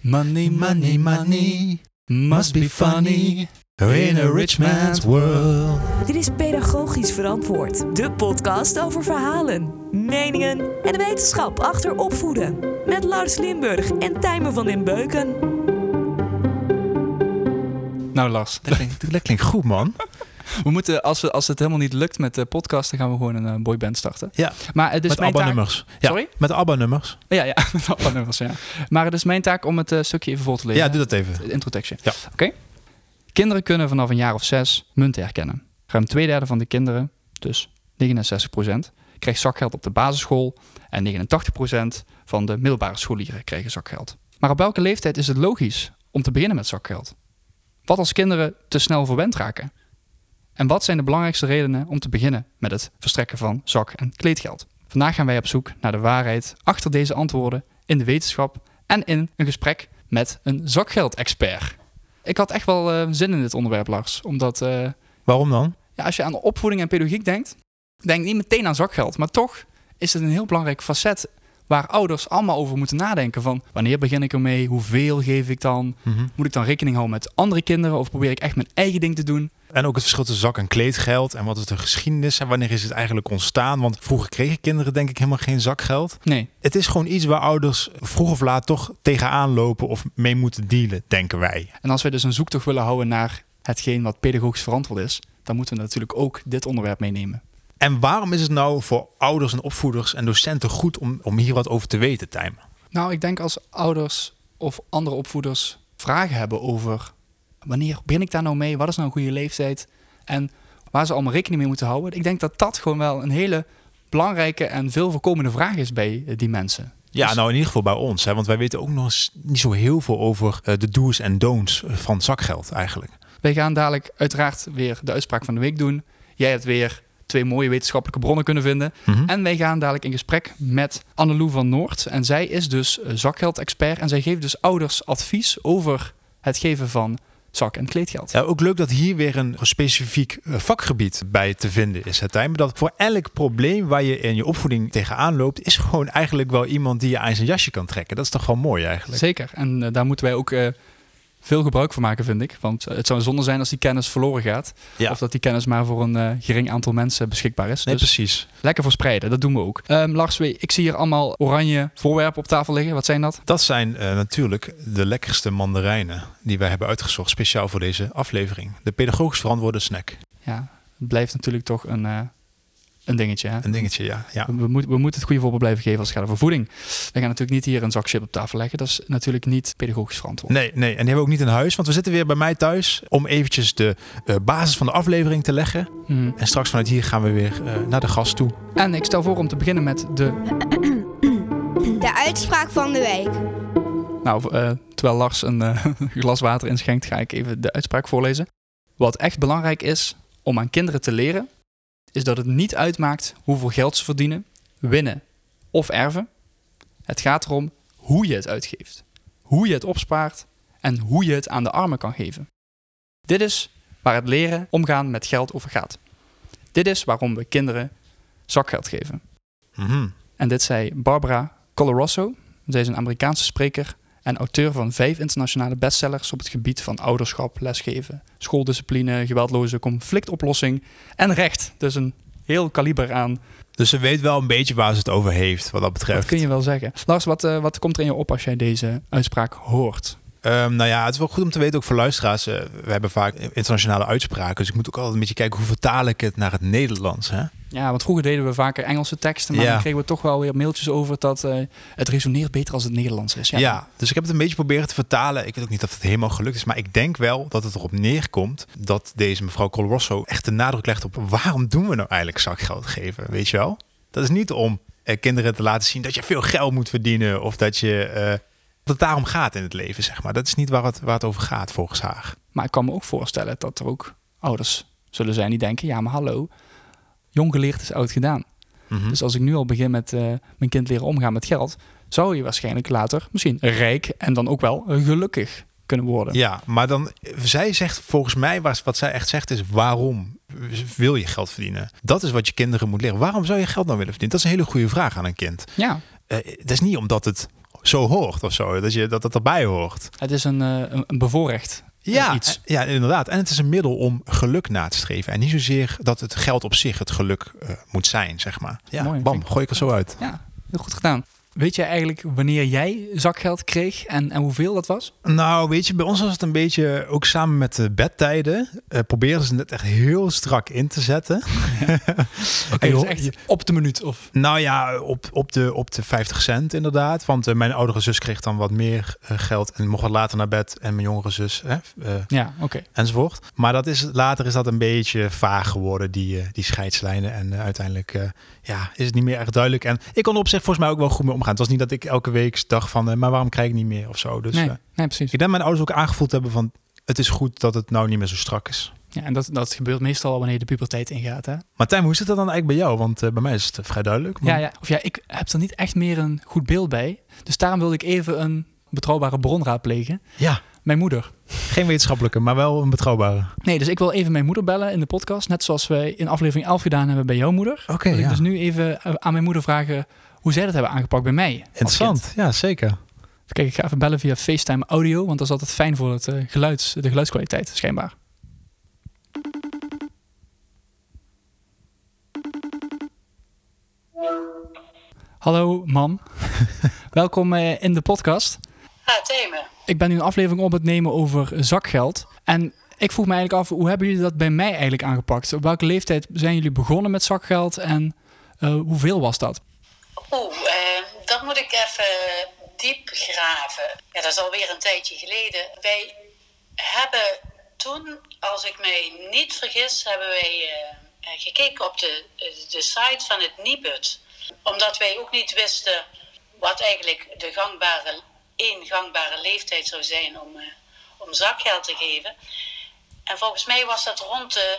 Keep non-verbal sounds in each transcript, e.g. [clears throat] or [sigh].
Money, money, money must be funny in a rich man's world. Dit is Pedagogisch Verantwoord, de podcast over verhalen, meningen en de wetenschap achter opvoeden. Met Lars Limburg en Tijmen van den Beuken. Nou Lars, Dat klinkt, dat klinkt goed, man. [laughs] [laughs] we moeten, als, we, als het helemaal niet lukt met de podcast, dan gaan we gewoon een eh, boyband starten. Ja, Maar het is met mijn taak... ABBA-nummers. Ja, Sorry? met ABBA-nummers. Ja, ja, [laughs] met ABBA-nummers, ja. Maar het is mijn taak om het eh, stukje even voor te lezen. Ja, doe dat even. Introtekstje. Ja. Oké. Kinderen kunnen vanaf een jaar of zes munten herkennen. Ruim twee derde van de kinderen, dus 69% krijgt zakgeld op de basisschool. En 89% van de middelbare scholieren krijgen zakgeld. Maar op welke leeftijd is het logisch om te beginnen met zakgeld? Wat als kinderen te snel verwend raken? En wat zijn de belangrijkste redenen om te beginnen met het verstrekken van zak- en kleedgeld? Vandaag gaan wij op zoek naar de waarheid achter deze antwoorden in de wetenschap en in een gesprek met een zakgeldexpert. Ik had echt wel eh, zin in dit onderwerp, Lars. Omdat eh, Waarom dan? ja, als je aan opvoeding en pedagogiek denkt, denk niet meteen aan zakgeld. Maar toch is het een heel belangrijk facet waar ouders allemaal over moeten nadenken. Van wanneer begin ik ermee? Hoeveel geef ik dan? Mhm. Moet ik dan rekening houden met andere kinderen? Of probeer ik echt mijn eigen ding te doen? En ook het verschil tussen zak- en kleedgeld. En wat is de geschiedenis en wanneer is het eigenlijk ontstaan? Want vroeger kregen kinderen denk ik helemaal geen zakgeld. Nee, Het is gewoon iets waar ouders vroeg of laat toch tegenaan lopen of mee moeten dealen, denken wij. En als we dus een zoektocht willen houden naar hetgeen wat pedagogisch verantwoord is, dan moeten we natuurlijk ook dit onderwerp meenemen. En waarom is het nou voor ouders en opvoeders en docenten goed om, om hier wat over te weten, Tijmen? Nou, ik denk als ouders of andere opvoeders vragen hebben over wanneer begin ik daar nou mee? Wat is nou een goede leeftijd? En waar ze allemaal rekening mee moeten houden. Ik denk dat dat gewoon wel een hele belangrijke en veel voorkomende vraag is bij eh, die mensen. Ja, Dus- nou in ieder geval bij ons. Hè, want wij weten ook nog eens niet zo heel veel over eh, de do's en don'ts van zakgeld eigenlijk. Wij gaan dadelijk uiteraard weer de uitspraak van de week doen. Jij hebt weer twee mooie wetenschappelijke bronnen kunnen vinden. Mhm. En wij gaan dadelijk in gesprek met Annelou van Noord. En zij is dus eh, zakgeldexpert. En zij geeft dus ouders advies over het geven van zak- en kleedgeld. Ja, ook leuk dat hier weer een specifiek eh, vakgebied bij te vinden is. Het time. Dat voor elk probleem waar je in je opvoeding tegenaan loopt, is gewoon eigenlijk wel iemand die je aan zijn jasje kan trekken. Dat is toch gewoon mooi eigenlijk. Zeker. En eh, daar moeten wij ook veel gebruik van maken, vind ik. Want het zou zonde zijn als die kennis verloren gaat. Ja. Of dat die kennis maar voor een eh, gering aantal mensen beschikbaar is. Nee, dus precies. lekker verspreiden, dat doen we ook. Ehm, Lars, ik zie hier allemaal oranje voorwerpen op tafel liggen. Wat zijn dat? Dat zijn eh, natuurlijk de lekkerste mandarijnen die wij hebben uitgezocht, speciaal voor deze aflevering. De pedagogisch verantwoorde snack. Ja, het blijft natuurlijk toch een, eh, een dingetje. Hè? Een dingetje, ja. ja. We, we moeten we moeten het goede voorbeeld blijven geven als het gaat over voeding. We gaan natuurlijk niet hier een zak chip op tafel leggen. Dat is natuurlijk niet pedagogisch verantwoord. Nee, nee, en die hebben we ook niet in huis, want we zitten weer bij mij thuis om eventjes de eh, basis van de aflevering te leggen. Mhm. En straks vanuit hier gaan we weer eh, naar de gast toe. En ik stel voor om te beginnen met de... [clears throat] De uitspraak van de week. Nou, eh, terwijl Lars een [laughs] glas water inschenkt, ga ik even de uitspraak voorlezen. Wat echt belangrijk is om aan kinderen te leren, is dat het niet uitmaakt hoeveel geld ze verdienen, winnen of erven. Het gaat erom hoe je het uitgeeft, hoe je het opspaart en hoe je het aan de armen kan geven. Dit is waar het leren omgaan met geld over gaat. Dit is waarom we kinderen zakgeld geven. Mhm. En dit zei Barbara Coloroso. Zij is een Amerikaanse spreker en auteur van vijf internationale bestsellers op het gebied van ouderschap, lesgeven, schooldiscipline, geweldloze conflictoplossing en recht. Dus een heel kaliber aan, Dus ze weet wel een beetje waar ze het over heeft, wat dat betreft. dat kun je wel zeggen. Lars, wat, eh, wat komt er in je op als jij deze uitspraak hoort? Ehm, nou ja, het is wel goed om te weten, ook voor luisteraars. eh, we hebben vaak internationale uitspraken. Dus ik moet ook altijd een beetje kijken hoe vertaal ik het naar het Nederlands. Hè? Ja, want vroeger deden we vaker Engelse teksten, maar Ja. dan kregen we toch wel weer mailtjes over dat eh, het resoneert beter als het Nederlands is. Ja. dus ik heb het een beetje proberen te vertalen. Ik weet ook niet of het helemaal gelukt is. Maar ik denk wel dat het erop neerkomt dat deze mevrouw Coloroso echt de nadruk legt op waarom doen we nou eigenlijk zakgeld geven? Weet je wel? Dat is niet om eh, kinderen te laten zien dat je veel geld moet verdienen. Of dat je... het daarom gaat in het leven, zeg maar. Dat is niet waar het, waar het over gaat, volgens haar. Maar ik kan me ook voorstellen dat er ook ouders zullen zijn die denken: ja, maar hallo, jong geleerd is oud gedaan. Mhm. Dus als ik nu al begin met eh, mijn kind leren omgaan met geld, zou je waarschijnlijk later misschien rijk en dan ook wel gelukkig kunnen worden. Ja, maar dan, zij zegt volgens mij, wat, wat zij echt zegt is, waarom wil je geld verdienen? Dat is wat je kinderen moet leren. Waarom zou je geld nou willen verdienen? Dat is een hele goede vraag aan een kind. Ja, Eh, dat is niet omdat het zo hoort of zo. Dat je dat, dat erbij hoort. Het is een, eh, een, bevoorrecht eh, Ja, iets. ja, inderdaad. En het is een middel om geluk na te streven. En niet zozeer dat het geld op zich het geluk eh, moet zijn, zeg maar. Ja, Mooi, bam, gooi ik er zo uit. Ja, heel goed gedaan. Weet jij eigenlijk wanneer jij zakgeld kreeg en, en hoeveel dat was? Nou, weet je, bij ons was het een beetje, ook samen met de bedtijden, eh probeerden ze het echt heel strak in te zetten. [laughs] [laughs] Oké, dus je- echt op de minuut of... Nou ja, op, op, de, op de 50 cent inderdaad. Want eh, mijn oudere zus kreeg dan wat meer eh, geld en mocht wat later naar bed. En mijn jongere zus, hè, Ja, oké. enzovoort. Maar dat is, later is dat een beetje vaag geworden, die, die scheidslijnen. En uiteindelijk ja, is het niet meer echt duidelijk. En ik kon op zich volgens mij ook wel goed mee omgaan. Het was niet dat ik elke week dacht van, eh, maar waarom krijg ik niet meer of zo. Dus nee, eh, nee, precies. ik denk mijn ouders ook aangevoeld hebben van, het is goed dat het nou niet meer zo strak is. Ja, en dat, dat gebeurt meestal wanneer je de puberteit ingaat, hè? Martijn, hoe zit dat dan eigenlijk bij jou? Want eh, bij mij is het vrij duidelijk. maar- Ja, ja, of ja, ik heb er niet echt meer een goed beeld bij. Dus daarom wilde ik even een betrouwbare bron raadplegen. ja, Mijn moeder. geen wetenschappelijke, maar wel een betrouwbare. Nee, dus ik wil even mijn moeder bellen in de podcast. Net zoals wij in aflevering 11 gedaan hebben bij jouw moeder. Oké, ja. dus nu even aan mijn moeder vragen hoe zij dat hebben aangepakt bij mij. Interessant, ja zeker. Kijk, ik ga even bellen via FaceTime audio, want dat is altijd fijn voor het, eh, geluids, de geluidskwaliteit, schijnbaar. Hallo, mam. [laughs] Welkom eh, in de podcast. Ah, Themen. Ik ben nu een aflevering op het nemen over zakgeld. En ik vroeg me eigenlijk af, hoe hebben jullie dat bij mij eigenlijk aangepakt? Op welke leeftijd zijn jullie begonnen met zakgeld en eh, hoeveel was dat? Oeh, eh, dan moet ik even diep graven. Ja, dat is alweer een tijdje geleden. Wij hebben toen, als ik mij niet vergis, hebben wij eh, eh, gekeken op de, de site van het Nibud. Omdat wij ook niet wisten wat eigenlijk de gangbare, één gangbare leeftijd zou zijn om, om zakgeld te geven. En volgens mij was dat rond de,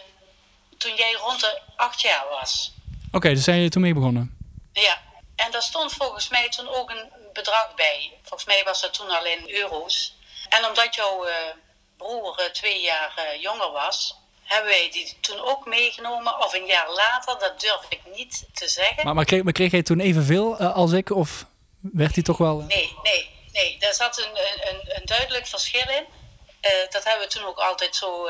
toen jij rond de acht jaar was. Oké, dus zijn jullie toen mee begonnen? Ja, en daar stond volgens mij toen ook een bedrag bij. Volgens mij was dat toen al in euro's. En omdat jouw eh, broer eh, twee jaar eh, jonger was, hebben wij die toen ook meegenomen. Of een jaar later, dat durf ik niet te zeggen. Maar, maar, kreeg, maar kreeg jij toen evenveel als ik? Of werd hij toch wel... Nee, nee, nee. Daar zat een, een, een, een duidelijk verschil in. Dat hebben we toen ook altijd zo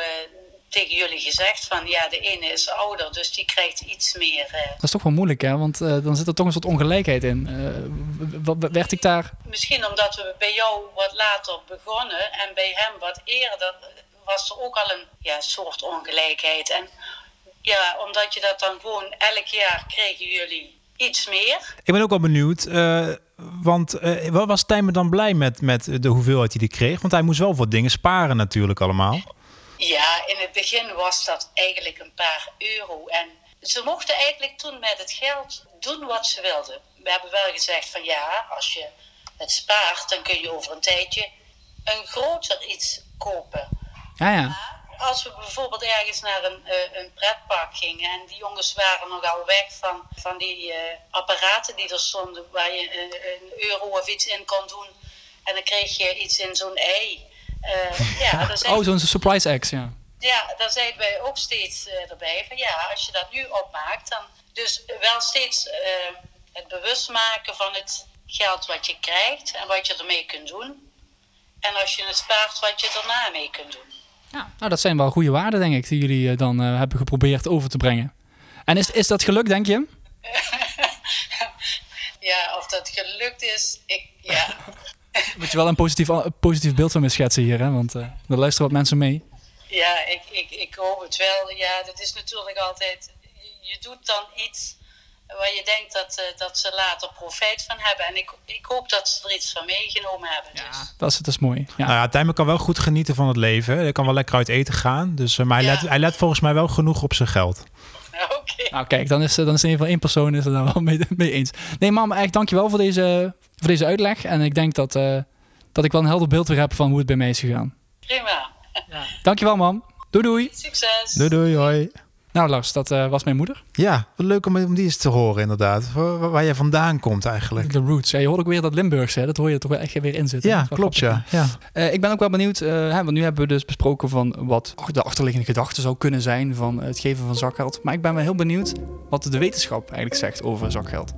tegen jullie gezegd. Van ja, de ene is ouder, dus die krijgt iets meer. eh, Dat is toch wel moeilijk, hè? Want eh, dan zit er toch een soort ongelijkheid in. Eh, w- werd ik daar... Misschien omdat we bij jou wat later begonnen en bij hem wat eerder, was er ook al een ja, soort ongelijkheid. En ja, omdat je dat dan gewoon elk jaar kregen jullie iets meer. Ik ben ook wel benieuwd, eh, want eh, wat was Tijmen dan blij met, met de hoeveelheid die hij kreeg? Want hij moest wel voor dingen sparen natuurlijk allemaal. Ja, in het begin was dat eigenlijk een paar euro. En ze mochten eigenlijk toen met het geld doen wat ze wilden. We hebben wel gezegd van ja, als je het spaart, dan kun je over een tijdje een groter iets kopen. Ja, ja. Als we bijvoorbeeld ergens naar een, eh, een pretpark gingen en die jongens waren nogal weg van, van die eh, apparaten die er stonden waar je een, een euro of iets in kon doen. En dan kreeg je iets in zo'n ei. Eh, ja, [laughs] zei, Oh, zo'n surprise X, ja. ja, dan zeiden wij ook steeds eh, erbij van ja, als je dat nu opmaakt, dan dus wel steeds eh, het bewust maken van het geld wat je krijgt en wat je ermee kunt doen. En als je het spaart, wat je daarna mee kunt doen. ja. Nou, dat zijn wel goede waarden, denk ik, die jullie dan hebben geprobeerd over te brengen. En is, is dat gelukt, denk je? [laughs] Ja, of dat gelukt is, ik, ja. [laughs] Moet je wel een positief, een positief beeld van me schetsen hier, hè? Want eh er luisteren wat mensen mee. Ja, ik, ik, ik hoop het wel. Ja, dat is natuurlijk altijd, je, doet dan iets waar je denkt dat, eh, dat ze later profijt van hebben. En ik, ik hoop dat ze er iets van meegenomen hebben. Dus. Dat is, dat is mooi. Ja. Nou ja, Tijmen kan wel goed genieten van het leven. Hij kan wel lekker uit eten gaan. Dus, eh, maar hij, Ja. let, hij let volgens mij wel genoeg op zijn geld. [laughs] Oké. Nou, kijk, dan is, eh, dan is in ieder geval één persoon is er daar wel [laughs] mee, mee eens. Nee, mam, echt dankjewel voor deze, voor deze uitleg. En ik denk dat, eh, dat ik wel een helder beeld weer heb van hoe het bij mij is gegaan. Prima. Dankjewel, mam. Doei, doei. Succes. Doei doei, hoi. Nou, Lars, dat eh, was mijn moeder. Ja, wat leuk om, om die eens te horen inderdaad. Waar, waar- waar jij vandaan komt eigenlijk. De roots. Ja, je hoort ook weer dat Limburgse, hè? dat hoor je toch wel echt weer in zitten. Ja, klopt grappig. ja. ja. Eh, ik ben ook wel benieuwd, eh, hè, want nu hebben we dus besproken van wat de achterliggende gedachte zou kunnen zijn van het geven van zakgeld. Maar ik ben wel heel benieuwd wat de wetenschap eigenlijk zegt over zakgeld.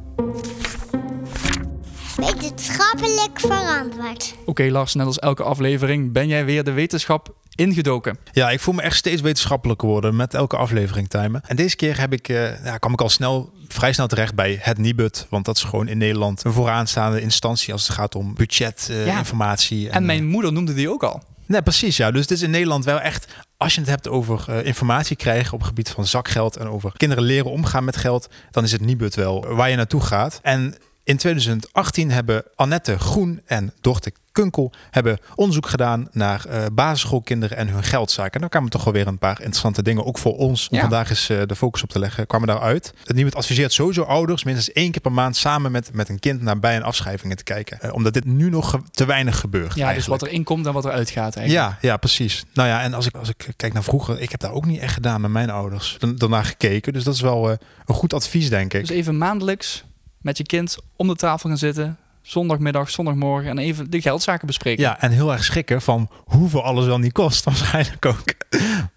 Wetenschappelijk verantwoord. Oké Lars, net als elke aflevering ben jij weer de wetenschap ingedoken. Ja, ik voel me echt steeds wetenschappelijker worden met elke aflevering timen. En deze keer heb ik, uh, ja, kwam ik al snel, vrij snel terecht bij het Nibud. Want dat is gewoon in Nederland een vooraanstaande instantie als het gaat om budgetinformatie. Uh, ja, en, en mijn moeder noemde die ook al. Nee, precies. Ja. Dus het is in Nederland wel echt, als je het hebt over uh, informatie krijgen op het gebied van zakgeld en over kinderen leren omgaan met geld, dan is het Nibud wel waar je naartoe gaat. En in 2018 hebben Annette Groen en Dorte Kunkel hebben onderzoek gedaan naar uh, basisschoolkinderen en hun geldzaken. En daar kwamen toch wel weer een paar interessante dingen, ook voor ons, om Ja. vandaag eens uh, de focus op te leggen, kwamen daaruit. Het Nibud adviseert sowieso ouders minstens één keer per maand samen met, met een kind naar bij- en afschrijvingen te kijken. Uh, omdat dit nu nog te weinig gebeurt. Ja, dus wat er inkomt en wat er uitgaat eigenlijk. Ja, ja, precies. Nou ja, en als ik, als ik kijk naar vroeger, ik heb daar ook niet echt gedaan met mijn ouders. Dan- Daarna gekeken. Dus dat is wel eh, een goed advies, denk ik. Dus even maandelijks met je kind om de tafel gaan zitten. Zondagmiddag, zondagmorgen en even de geldzaken bespreken. Ja, en heel erg schrikken van hoeveel alles wel niet kost, [laughs] waarschijnlijk ook.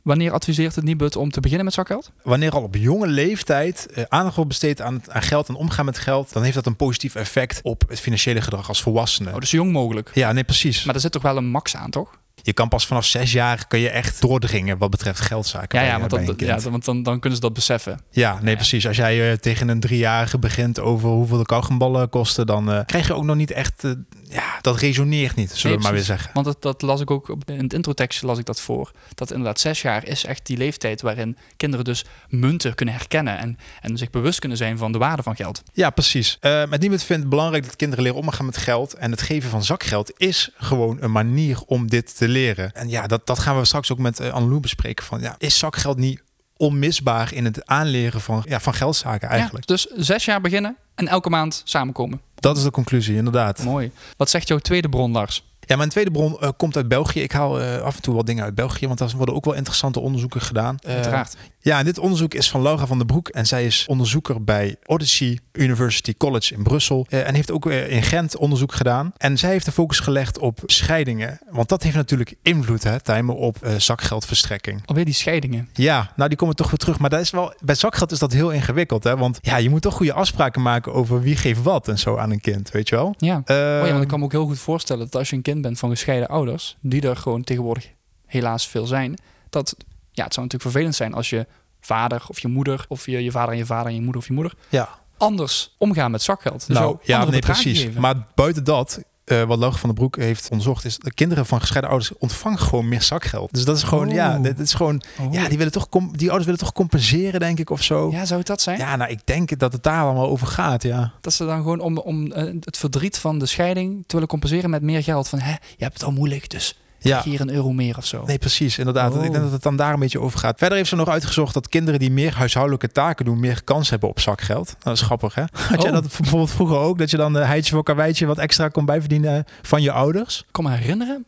Wanneer adviseert het Nibud om te beginnen met zakgeld? Wanneer al op jonge leeftijd eh, aandacht wordt besteed aan, aan geld en omgaan met geld, dan heeft dat een positief effect op het financiële gedrag als volwassene. Oh, dus zo jong mogelijk. Ja, nee, precies. Maar er zit toch wel een max aan, toch? Je kan pas vanaf zes jaar kun je echt doordringen wat betreft geldzaken. Ja, ja, eh, want, dan, ja, want dan, dan kunnen ze dat beseffen. Ja, nee, Ja. precies. Als jij eh, tegen een driejarige begint over hoeveel de kauwgomballen kosten, dan eh, krijg je ook nog niet echt... eh, ja, dat resoneert niet, zullen Nee, we maar weer zeggen. Want dat, dat las ik ook in het introtekst las ik dat voor. Dat inderdaad zes jaar is echt die leeftijd waarin kinderen dus munten kunnen herkennen en, en zich bewust kunnen zijn van de waarde van geld. Ja, precies. Uh, met niemand vindt het belangrijk dat kinderen leren omgaan met geld. En het geven van zakgeld is gewoon een manier om dit te leren. En ja, dat, dat gaan we straks ook met uh, Annelou bespreken. Van, ja, is zakgeld niet onmisbaar in het aanleren van, ja, van geldzaken eigenlijk? Ja, dus zes jaar beginnen en elke maand samenkomen. Dat is de conclusie, inderdaad. Mooi. Wat zegt jouw tweede bron, Lars? Ja, mijn tweede bron uh, komt uit België. Ik haal uh, af en toe wat dingen uit België, want daar worden ook wel interessante onderzoeken gedaan. Uh, Uiteraard. Ja, en dit onderzoek is van Laura van der Broek en zij is onderzoeker bij Odyssey University College in Brussel uh, en heeft ook uh, in Gent onderzoek gedaan. En zij heeft de focus gelegd op scheidingen, want dat heeft natuurlijk invloed, hè, Tijmen, op uh, zakgeldverstrekking. Alweer die scheidingen. Ja, nou die komen toch weer terug, maar dat is wel, bij zakgeld is dat heel ingewikkeld, hè, want ja, je moet toch goede afspraken maken over wie geeft wat en zo aan een kind, weet je wel? Ja. oh ja, want ik kan me ook heel goed voorstellen dat als je een kind bent van gescheiden ouders, die er gewoon tegenwoordig helaas veel zijn, dat ja, het zou natuurlijk vervelend zijn als je vader of je moeder of je, je vader en je vader en je moeder of je moeder ja. anders omgaan met zakgeld. Dus nou, ja, nee, precies. Geven. Maar buiten dat, uh, wat Laura van der Broek heeft onderzocht, is dat kinderen van gescheiden ouders ontvangen gewoon meer zakgeld. Dus dat is gewoon, oh. ja, dit is gewoon, oh. ja, die willen toch, die ouders willen toch compenseren, denk ik, of zo. Ja, zou het dat zijn? Ja, nou, ik denk dat het daar allemaal over gaat, ja. Dat ze dan gewoon om, om uh, het verdriet van de scheiding te willen compenseren met meer geld. Van, hè, je hebt het al moeilijk, dus ja. hier een euro meer of zo. Nee, precies, inderdaad. Oh. Ik denk dat het dan daar een beetje over gaat. Verder heeft ze nog uitgezocht dat kinderen die meer huishoudelijke taken doen, meer kans hebben op zakgeld. Nou, dat is grappig, hè? Had oh. jij dat bijvoorbeeld vroeger ook? Dat je dan uh, heidje voor karweitje wat extra kon bijverdienen van je ouders? Ik kan me herinneren, daar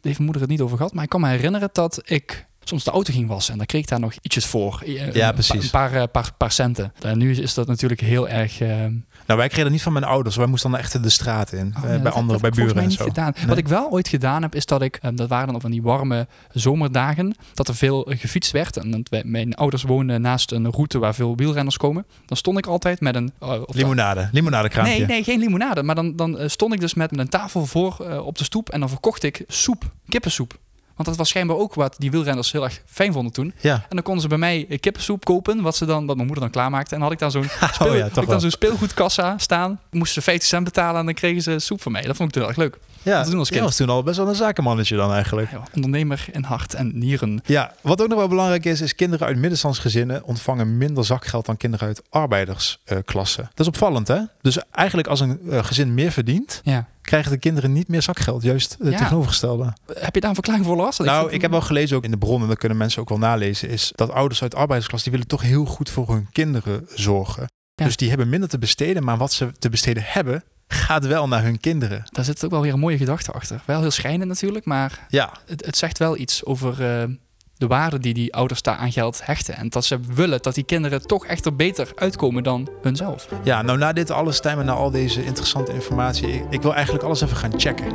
heeft mijn moeder het niet over gehad, maar ik kan me herinneren dat ik soms de auto ging wassen en dan kreeg ik daar nog ietsjes voor. Ja, precies. Een paar, een paar, paar centen. En nu is dat natuurlijk heel erg... Uh, nou, wij kregen dat niet van mijn ouders. Wij moesten dan echt de straat in. Oh, ja, bij anderen, bij buren en zo. Gedaan. Nee. Wat ik wel ooit gedaan heb, is dat ik... Dat waren dan op van die warme zomerdagen. Dat er veel gefietst werd. En mijn ouders woonden naast een route waar veel wielrenners komen. Dan stond ik altijd met een... Uh, limonade. Limonadekraampje. Nee, nee, geen limonade. Maar dan, dan stond ik dus met een tafel voor uh, op de stoep. En dan verkocht ik soep. Kippensoep. Want dat was schijnbaar ook wat die wielrenners heel erg fijn vonden toen. Ja. En dan konden ze bij mij kippensoep kopen, wat, ze dan, wat mijn moeder dan klaarmaakte. En dan had ik dan zo'n speel, [laughs] oh ja, had ik dan zo'n speelgoedkassa staan. Moesten ze 50 cent betalen en dan kregen ze soep van mij. Dat vond ik heel erg leuk. Ja, dat was, was toen al best wel een zakenmannetje dan eigenlijk. Ja, ondernemer in hart en nieren. Ja, wat ook nog wel belangrijk is, is kinderen uit middenstandsgezinnen ontvangen minder zakgeld dan kinderen uit arbeidersklassen. Uh, dat is opvallend, hè? Dus eigenlijk als een uh, gezin meer verdient, ja krijgen de kinderen niet meer zakgeld. Juist het ja. tegenovergestelde. Heb je daar een verklaring voor last? Nou, ik, ik heb wel gelezen ook in de bronnen, dat kunnen mensen ook wel nalezen, is dat ouders uit arbeidersklas, die willen toch heel goed voor hun kinderen zorgen. Ja. Dus die hebben minder te besteden, maar wat ze te besteden hebben, gaat wel naar hun kinderen. Daar zit ook wel weer een mooie gedachte achter. Wel heel schijnend natuurlijk, maar ja. het, het zegt wel iets over uh, de waarde die die ouders daar aan geld hechten. En dat ze willen dat die kinderen toch echt er beter uitkomen dan hunzelf. Ja, nou na dit alles, Tijmen, na al deze interessante informatie, ik, ik wil eigenlijk alles even gaan checken.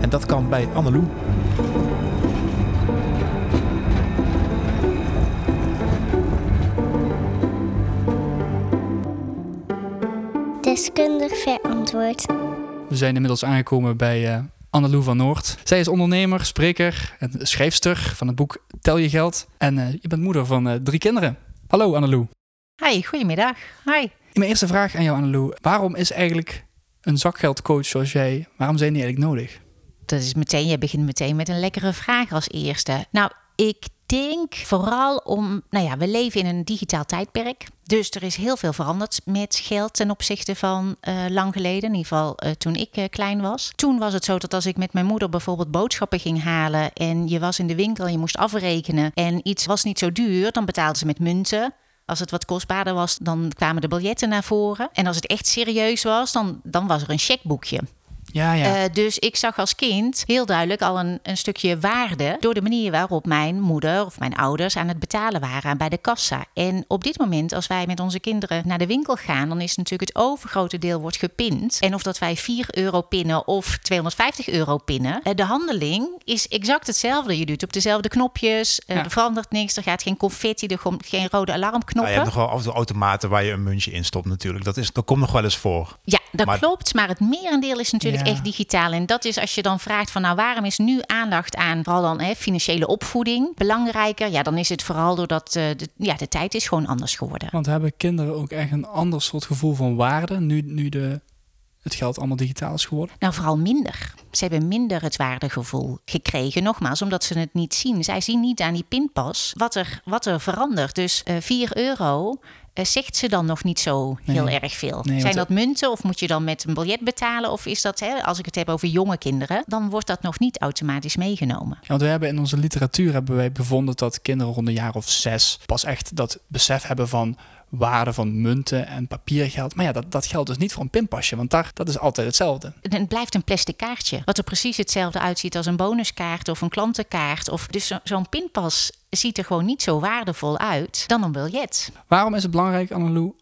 En dat kan bij Annelou. Deskundig verantwoord. We zijn inmiddels aangekomen bij uh, Annelou van Noord. Zij is ondernemer, spreker en schrijfster van het boek Tel je geld. En uh, je bent moeder van uh, drie kinderen. Hallo Annelou. Hi, goedemiddag. Hi. Mijn eerste vraag aan jou Annelou. Waarom is eigenlijk een zakgeldcoach zoals jij, waarom zijn die eigenlijk nodig? Dat is meteen, je begint meteen met een lekkere vraag als eerste. Nou, ik denk vooral om, nou ja, we leven in een digitaal tijdperk. Dus er is heel veel veranderd met geld ten opzichte van uh, lang geleden. In ieder geval uh, toen ik uh, klein was. Toen was het zo dat als ik met mijn moeder bijvoorbeeld boodschappen ging halen. en je was in de winkel en je moest afrekenen. en iets was niet zo duur, dan betaalden ze met munten. Als het wat kostbaarder was, dan kwamen de biljetten naar voren. En als het echt serieus was, dan, dan was er een checkboekje. Ja, ja. Uh, dus ik zag als kind heel duidelijk al een, een stukje waarde door de manier waarop mijn moeder of mijn ouders aan het betalen waren bij de kassa. En op dit moment, als wij met onze kinderen naar de winkel gaan, dan is natuurlijk het overgrote deel wordt gepind. En of dat wij 4 euro pinnen of 250 euro pinnen, uh, de handeling is exact hetzelfde. Je doet op dezelfde knopjes, uh, ja. er verandert niks, er gaat geen confetti, er komt geen rode alarmknoppen. Nou, je hebt nog wel af en toe automaten waar je een muntje in stopt natuurlijk. Dat, is, dat komt nog wel eens voor. Ja, dat maar... klopt. Maar het merendeel is natuurlijk ja. echt digitaal. En dat is als je dan vraagt van nou waarom is nu aandacht aan vooral dan hè, financiële opvoeding belangrijker? Ja, dan is het vooral doordat uh, de, ja, de tijd is gewoon anders geworden. Want hebben kinderen ook echt een ander soort gevoel van waarde nu, nu de, het geld allemaal digitaal is geworden? Nou, vooral minder. Ze hebben minder het waardegevoel gekregen. Nogmaals, omdat ze het niet zien. Zij zien niet aan die pinpas wat er, wat er verandert. Dus uh, 4 euro uh, zegt ze dan nog niet zo heel nee. erg veel. Nee, Zijn dat munten of moet je dan met een biljet betalen? Of is dat, hè, als ik het heb over jonge kinderen, dan wordt dat nog niet automatisch meegenomen. Ja, want we hebben in onze literatuur hebben wij bevonden dat kinderen rond een jaar of zes pas echt dat besef hebben van waarde van munten en papiergeld. Maar ja, dat, dat geldt dus niet voor een pinpasje, want daar, dat is altijd hetzelfde. Het blijft een plastic kaartje, wat er precies hetzelfde uitziet als een bonuskaart of een klantenkaart. Of, dus zo, zo'n pinpas ziet er gewoon niet zo waardevol uit dan een biljet. Waarom is het belangrijk, Annelou,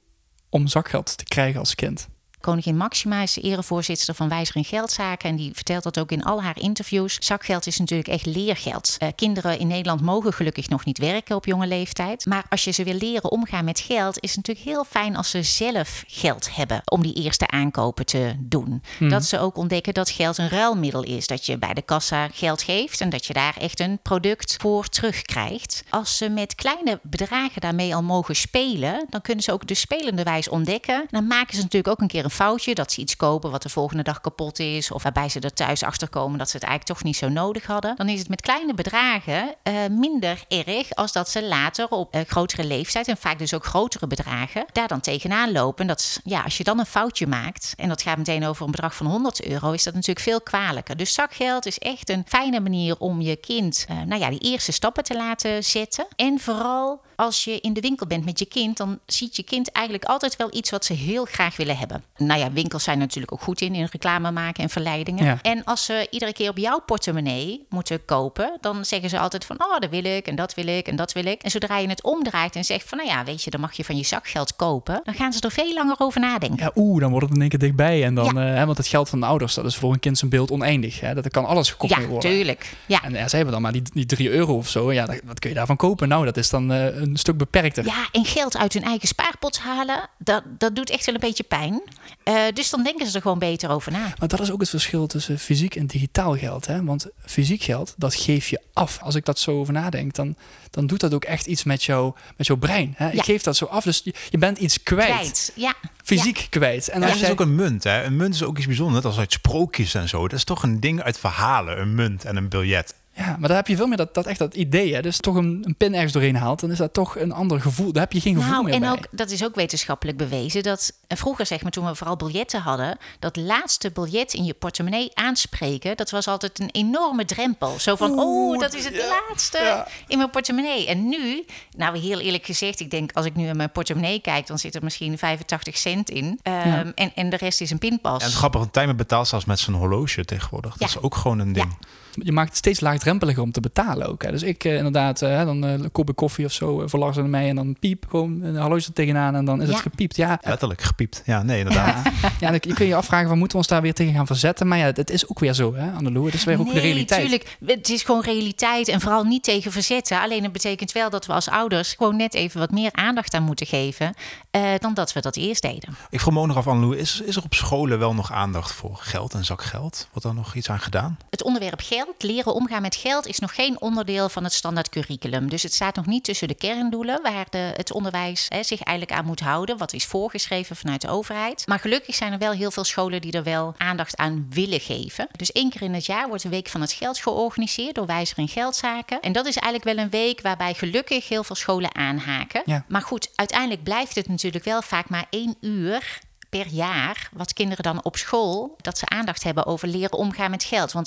om zakgeld te krijgen als kind? Koningin Maxima is de erevoorzitter van Wijzer in Geldzaken. En die vertelt dat ook in al haar interviews. Zakgeld is natuurlijk echt leergeld. Uh, kinderen in Nederland mogen gelukkig nog niet werken op jonge leeftijd. Maar als je ze wil leren omgaan met geld, is het natuurlijk heel fijn als ze zelf geld hebben om die eerste aankopen te doen. Hmm. Dat ze ook ontdekken dat geld een ruilmiddel is. Dat je bij de kassa geld geeft en dat je daar echt een product voor terugkrijgt. Als ze met kleine bedragen daarmee al mogen spelen, dan kunnen ze ook de spelende wijs ontdekken. Dan maken ze natuurlijk ook een keer een foutje dat ze iets kopen wat de volgende dag kapot is, of waarbij ze er thuis achter komen dat ze het eigenlijk toch niet zo nodig hadden, dan is het met kleine bedragen uh, minder erg als dat ze later op uh, grotere leeftijd en vaak dus ook grotere bedragen daar dan tegenaan lopen. Dat ja, als je dan een foutje maakt en dat gaat meteen over een bedrag van 100 euro, is dat natuurlijk veel kwalijker. Dus zakgeld is echt een fijne manier om je kind, uh, nou ja, die eerste stappen te laten zetten en vooral als je in de winkel bent met je kind, dan ziet je kind eigenlijk altijd wel iets wat ze heel graag willen hebben. Nou ja, winkels zijn natuurlijk ook goed in, in reclame maken en verleidingen. Ja. En als ze iedere keer op jouw portemonnee moeten kopen, dan zeggen ze altijd van, oh, dat wil ik en dat wil ik en dat wil ik. En zodra je het omdraait en zegt van, nou ja, weet je, dan mag je van je zakgeld kopen, dan gaan ze er veel langer over nadenken. Ja, oeh, dan wordt het in één keer dichtbij. En dan, ja. uh, hè, want het geld van de ouders, dat is voor een kind zijn beeld oneindig. Hè? Dat kan alles gekocht ja, worden. Tuurlijk. Ja, En ja, ze hebben dan maar die, die 3 euro of zo. Ja, wat kun je daarvan kopen? Nou, dat is dan uh, een stuk beperkter. Ja, en geld uit hun eigen spaarpot halen, dat, dat doet echt wel een beetje pijn. Uh, dus dan denken ze er gewoon beter over na. Maar dat is ook het verschil tussen fysiek en digitaal geld. Hè? Want fysiek geld, dat geef je af. Als ik dat zo over nadenk, dan, dan doet dat ook echt iets met, jou, met jouw brein. Hè? Ja. Ik geef dat zo af, dus je, je bent iets kwijt. kwijt. Ja. Fysiek ja. kwijt. En als ja, jij... is ook een munt. Hè? Een munt is ook iets bijzonders, net als uit sprookjes en zo. Dat is toch een ding uit verhalen, een munt en een biljet. Ja, maar daar heb je veel meer dat, dat echt dat idee. Hè? Dus toch een, een pin ergens doorheen haalt, dan is dat toch een ander gevoel. Daar heb je geen gevoel nou, meer en bij. Ook, dat is ook wetenschappelijk bewezen. Dat en vroeger, zeg maar, toen we vooral biljetten hadden, dat laatste biljet in je portemonnee aanspreken, dat was altijd een enorme drempel. Zo van, oh, dat is het ja, laatste ja. in mijn portemonnee. En nu, nou heel eerlijk gezegd, ik denk als ik nu in mijn portemonnee kijk, dan zit er misschien 85 cent in. Um, ja. en, en de rest is een pinpas. En het grappige, Tijmen betaalt zelfs met zijn horloge tegenwoordig. Dat is ook gewoon een ding. Je maakt het steeds laagdrempeliger om te betalen ook. Hè. Dus ik eh, inderdaad, eh, dan eh, koop ik koffie of zo voor Lars en mij en dan piep gewoon een horloge er tegenaan en dan is Ja. het gepiept. Ja, Letterlijk gepiept. Ja, nee, inderdaad. ja, ja, dan kun je je afvragen, van moeten we ons daar weer tegen gaan verzetten? Maar ja, het is ook weer zo, hè, Annelou. Het is weer ook de realiteit. tuurlijk. Het is gewoon realiteit en vooral niet tegen verzetten. Alleen het betekent wel dat we als ouders gewoon net even wat meer aandacht aan moeten geven eh, dan dat we dat eerst deden. Ik vroeg me ook nog af, Annelou, is, is er op scholen wel nog aandacht voor geld en zakgeld? Wordt daar nog iets aan gedaan? Het onderwerp geld, leren omgaan met geld, is nog geen onderdeel van het standaard curriculum. Dus het staat nog niet tussen de kerndoelen waar de, het onderwijs hè, zich eigenlijk aan moet houden. Wat is voorgeschreven vanuit de overheid. Maar gelukkig zijn er wel heel veel scholen die er wel aandacht aan willen geven. Dus één keer in het jaar wordt de Week van het Geld georganiseerd door Wijzer in Geldzaken. En dat is eigenlijk wel een week waarbij gelukkig heel veel scholen aanhaken. Ja. Maar goed, uiteindelijk blijft het natuurlijk wel vaak maar één uur per jaar wat kinderen dan op school dat ze aandacht hebben over leren omgaan met geld. Want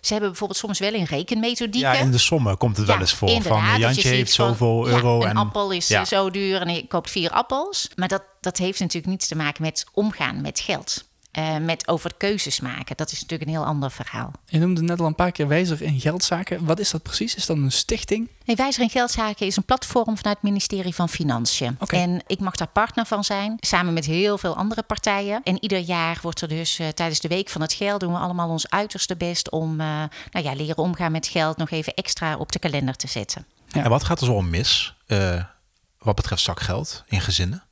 ze hebben bijvoorbeeld soms wel een rekenmethodieken. Ja, in de sommen komt het wel eens voor. Van je Jantje heeft van, zoveel ja, euro. een en appel is ja. eh, zo duur en je koopt vier appels. Maar dat, dat heeft natuurlijk niets te maken met omgaan met geld. Eh, met over keuzes maken. Dat is natuurlijk een heel ander verhaal. Je noemde net al een paar keer wijzer in geldzaken. Wat is dat precies? Is dat een stichting? Nee, Wijzer in Geldzaken is een platform vanuit het ministerie van Financiën. Oké. En ik mag daar partner van zijn, samen met heel veel andere partijen. En ieder jaar wordt er dus eh, tijdens de Week van het Geld... doen we allemaal ons uiterste best om eh, nou ja, leren omgaan met geld... nog even extra op de kalender te zetten. Ja. En wat gaat er zo om mis eh, wat betreft zakgeld in gezinnen?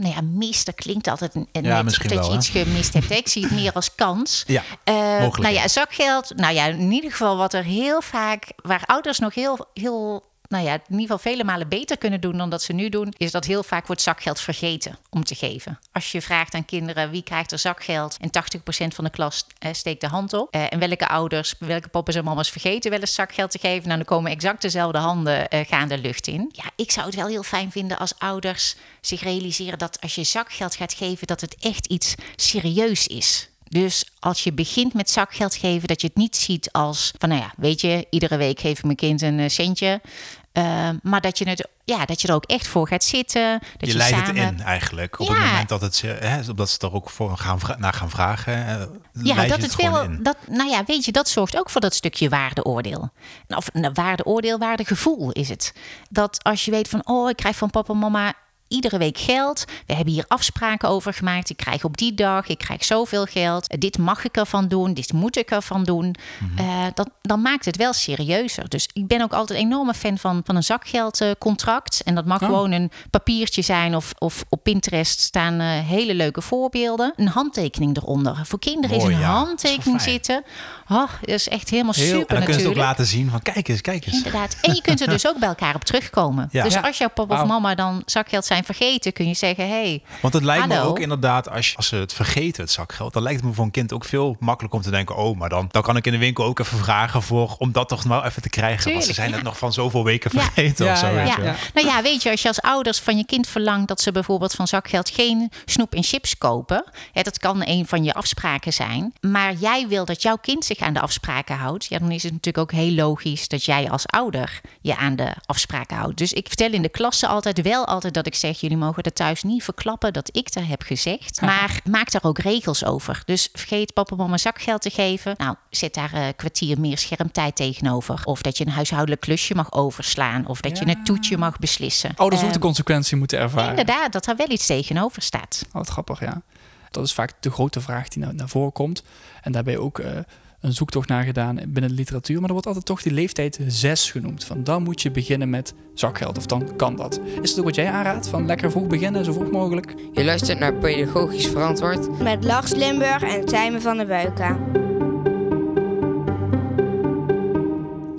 Nou ja, mis, dat klinkt altijd een- Ja, dat wel, je hè? iets gemist hebt. Ik zie het meer als kans. [laughs] Ja, Eh, nou ja. ja, zakgeld. Nou ja, in ieder geval wat er heel vaak, waar ouders nog heel, heel, nou ja, in ieder geval vele malen beter kunnen doen dan dat ze nu doen, is dat heel vaak wordt zakgeld vergeten om te geven. Als je vraagt aan kinderen wie krijgt er zakgeld en 80% van de klas eh, steekt de hand op. Eh, en welke ouders, welke papa's en mama's vergeten wel eens zakgeld te geven, nou dan komen exact dezelfde handen eh, gaan de lucht in. Ja, ik zou het wel heel fijn vinden als ouders zich realiseren dat als je zakgeld gaat geven, dat het echt iets serieus is. Dus als je begint met zakgeld geven, dat je het niet ziet als van, nou ja, weet je, iedere week geef ik mijn kind een eh, centje. Eh, maar dat je, het, ja, dat je er ook echt voor gaat zitten. Dat je je, leidt samen... het in eigenlijk. Op Ja. het moment dat, het, ze- hè, dat ze er ook voor gaan, naar gaan vragen. eh, Ja, dat het wel. Dat, nou ja, weet je, dat zorgt ook voor dat stukje waardeoordeel. Of nou, waardeoordeel, waardegevoel is het. Dat als je weet van, oh, ik krijg van papa en mama iedere week geld. We hebben hier afspraken over gemaakt. Ik krijg op die dag, ik krijg zoveel geld. Eh, Dit mag ik ervan doen, dit moet ik ervan doen. Mhm. Eh, dat, dan maakt het wel serieuzer. Dus ik ben ook altijd een enorme fan van, van een zakgeldcontract. en dat mag Oh. gewoon een papiertje zijn of, of op Pinterest staan eh, hele leuke voorbeelden. Een handtekening eronder. Voor kinderen Mooi, is een ja. handtekening zitten. Oh, dat is echt helemaal Heel- en dan super En dan kunnen ze het ook natuurlijk. laten zien van kijk eens, kijk eens. Inderdaad. En je kunt er dus ook bij elkaar op terugkomen. Ja. Dus Ja. als jouw papa of mama dan zakgeld zijn vergeten, kun je zeggen: hey, Want het lijkt me ook inderdaad, als, je, als ze het vergeten, het zakgeld, dan lijkt het me voor een kind ook veel makkelijker om te denken, oh, maar dan, dan kan ik in de winkel ook even vragen voor, om dat toch nou even te krijgen. want ze zijn ja. het nog van zoveel weken Ja. vergeten Ja, of zo. ja, weet ja. je wel. ja. Nou ja, weet je, als je als ouders van je kind verlangt dat ze bijvoorbeeld van zakgeld geen snoep en chips kopen, hè, dat kan een van je afspraken zijn, maar jij wil dat jouw kind zich aan de afspraken houdt, ja, dan is het natuurlijk ook heel logisch dat jij als ouder je aan de afspraken houdt. Dus ik vertel in de klasse altijd wel altijd dat ik zeg, jullie mogen er thuis niet verklappen dat ik er heb gezegd, maar maak daar ook regels over. Dus vergeet papa mama zakgeld te geven. Nou, zet daar een kwartier meer schermtijd tegenover. Of dat je een huishoudelijk klusje mag overslaan. Of dat je een toetje mag beslissen. Ouders ook Eh, de consequentie moeten ervaren. Inderdaad, dat er wel iets tegenover staat. Oh, wat grappig, ja. Dat is vaak de grote vraag die naar, naar voren komt. En daarbij ook eh, een zoektocht naar gedaan binnen de literatuur. Maar er wordt altijd toch die leeftijd 6 genoemd. Van dan moet je beginnen met zakgeld. Of dan kan dat. Is het ook wat jij aanraadt? Van lekker vroeg beginnen, zo vroeg mogelijk? Je luistert naar Pedagogisch Verantwoord. Met Lars Limburg en Tijmen van der Buika.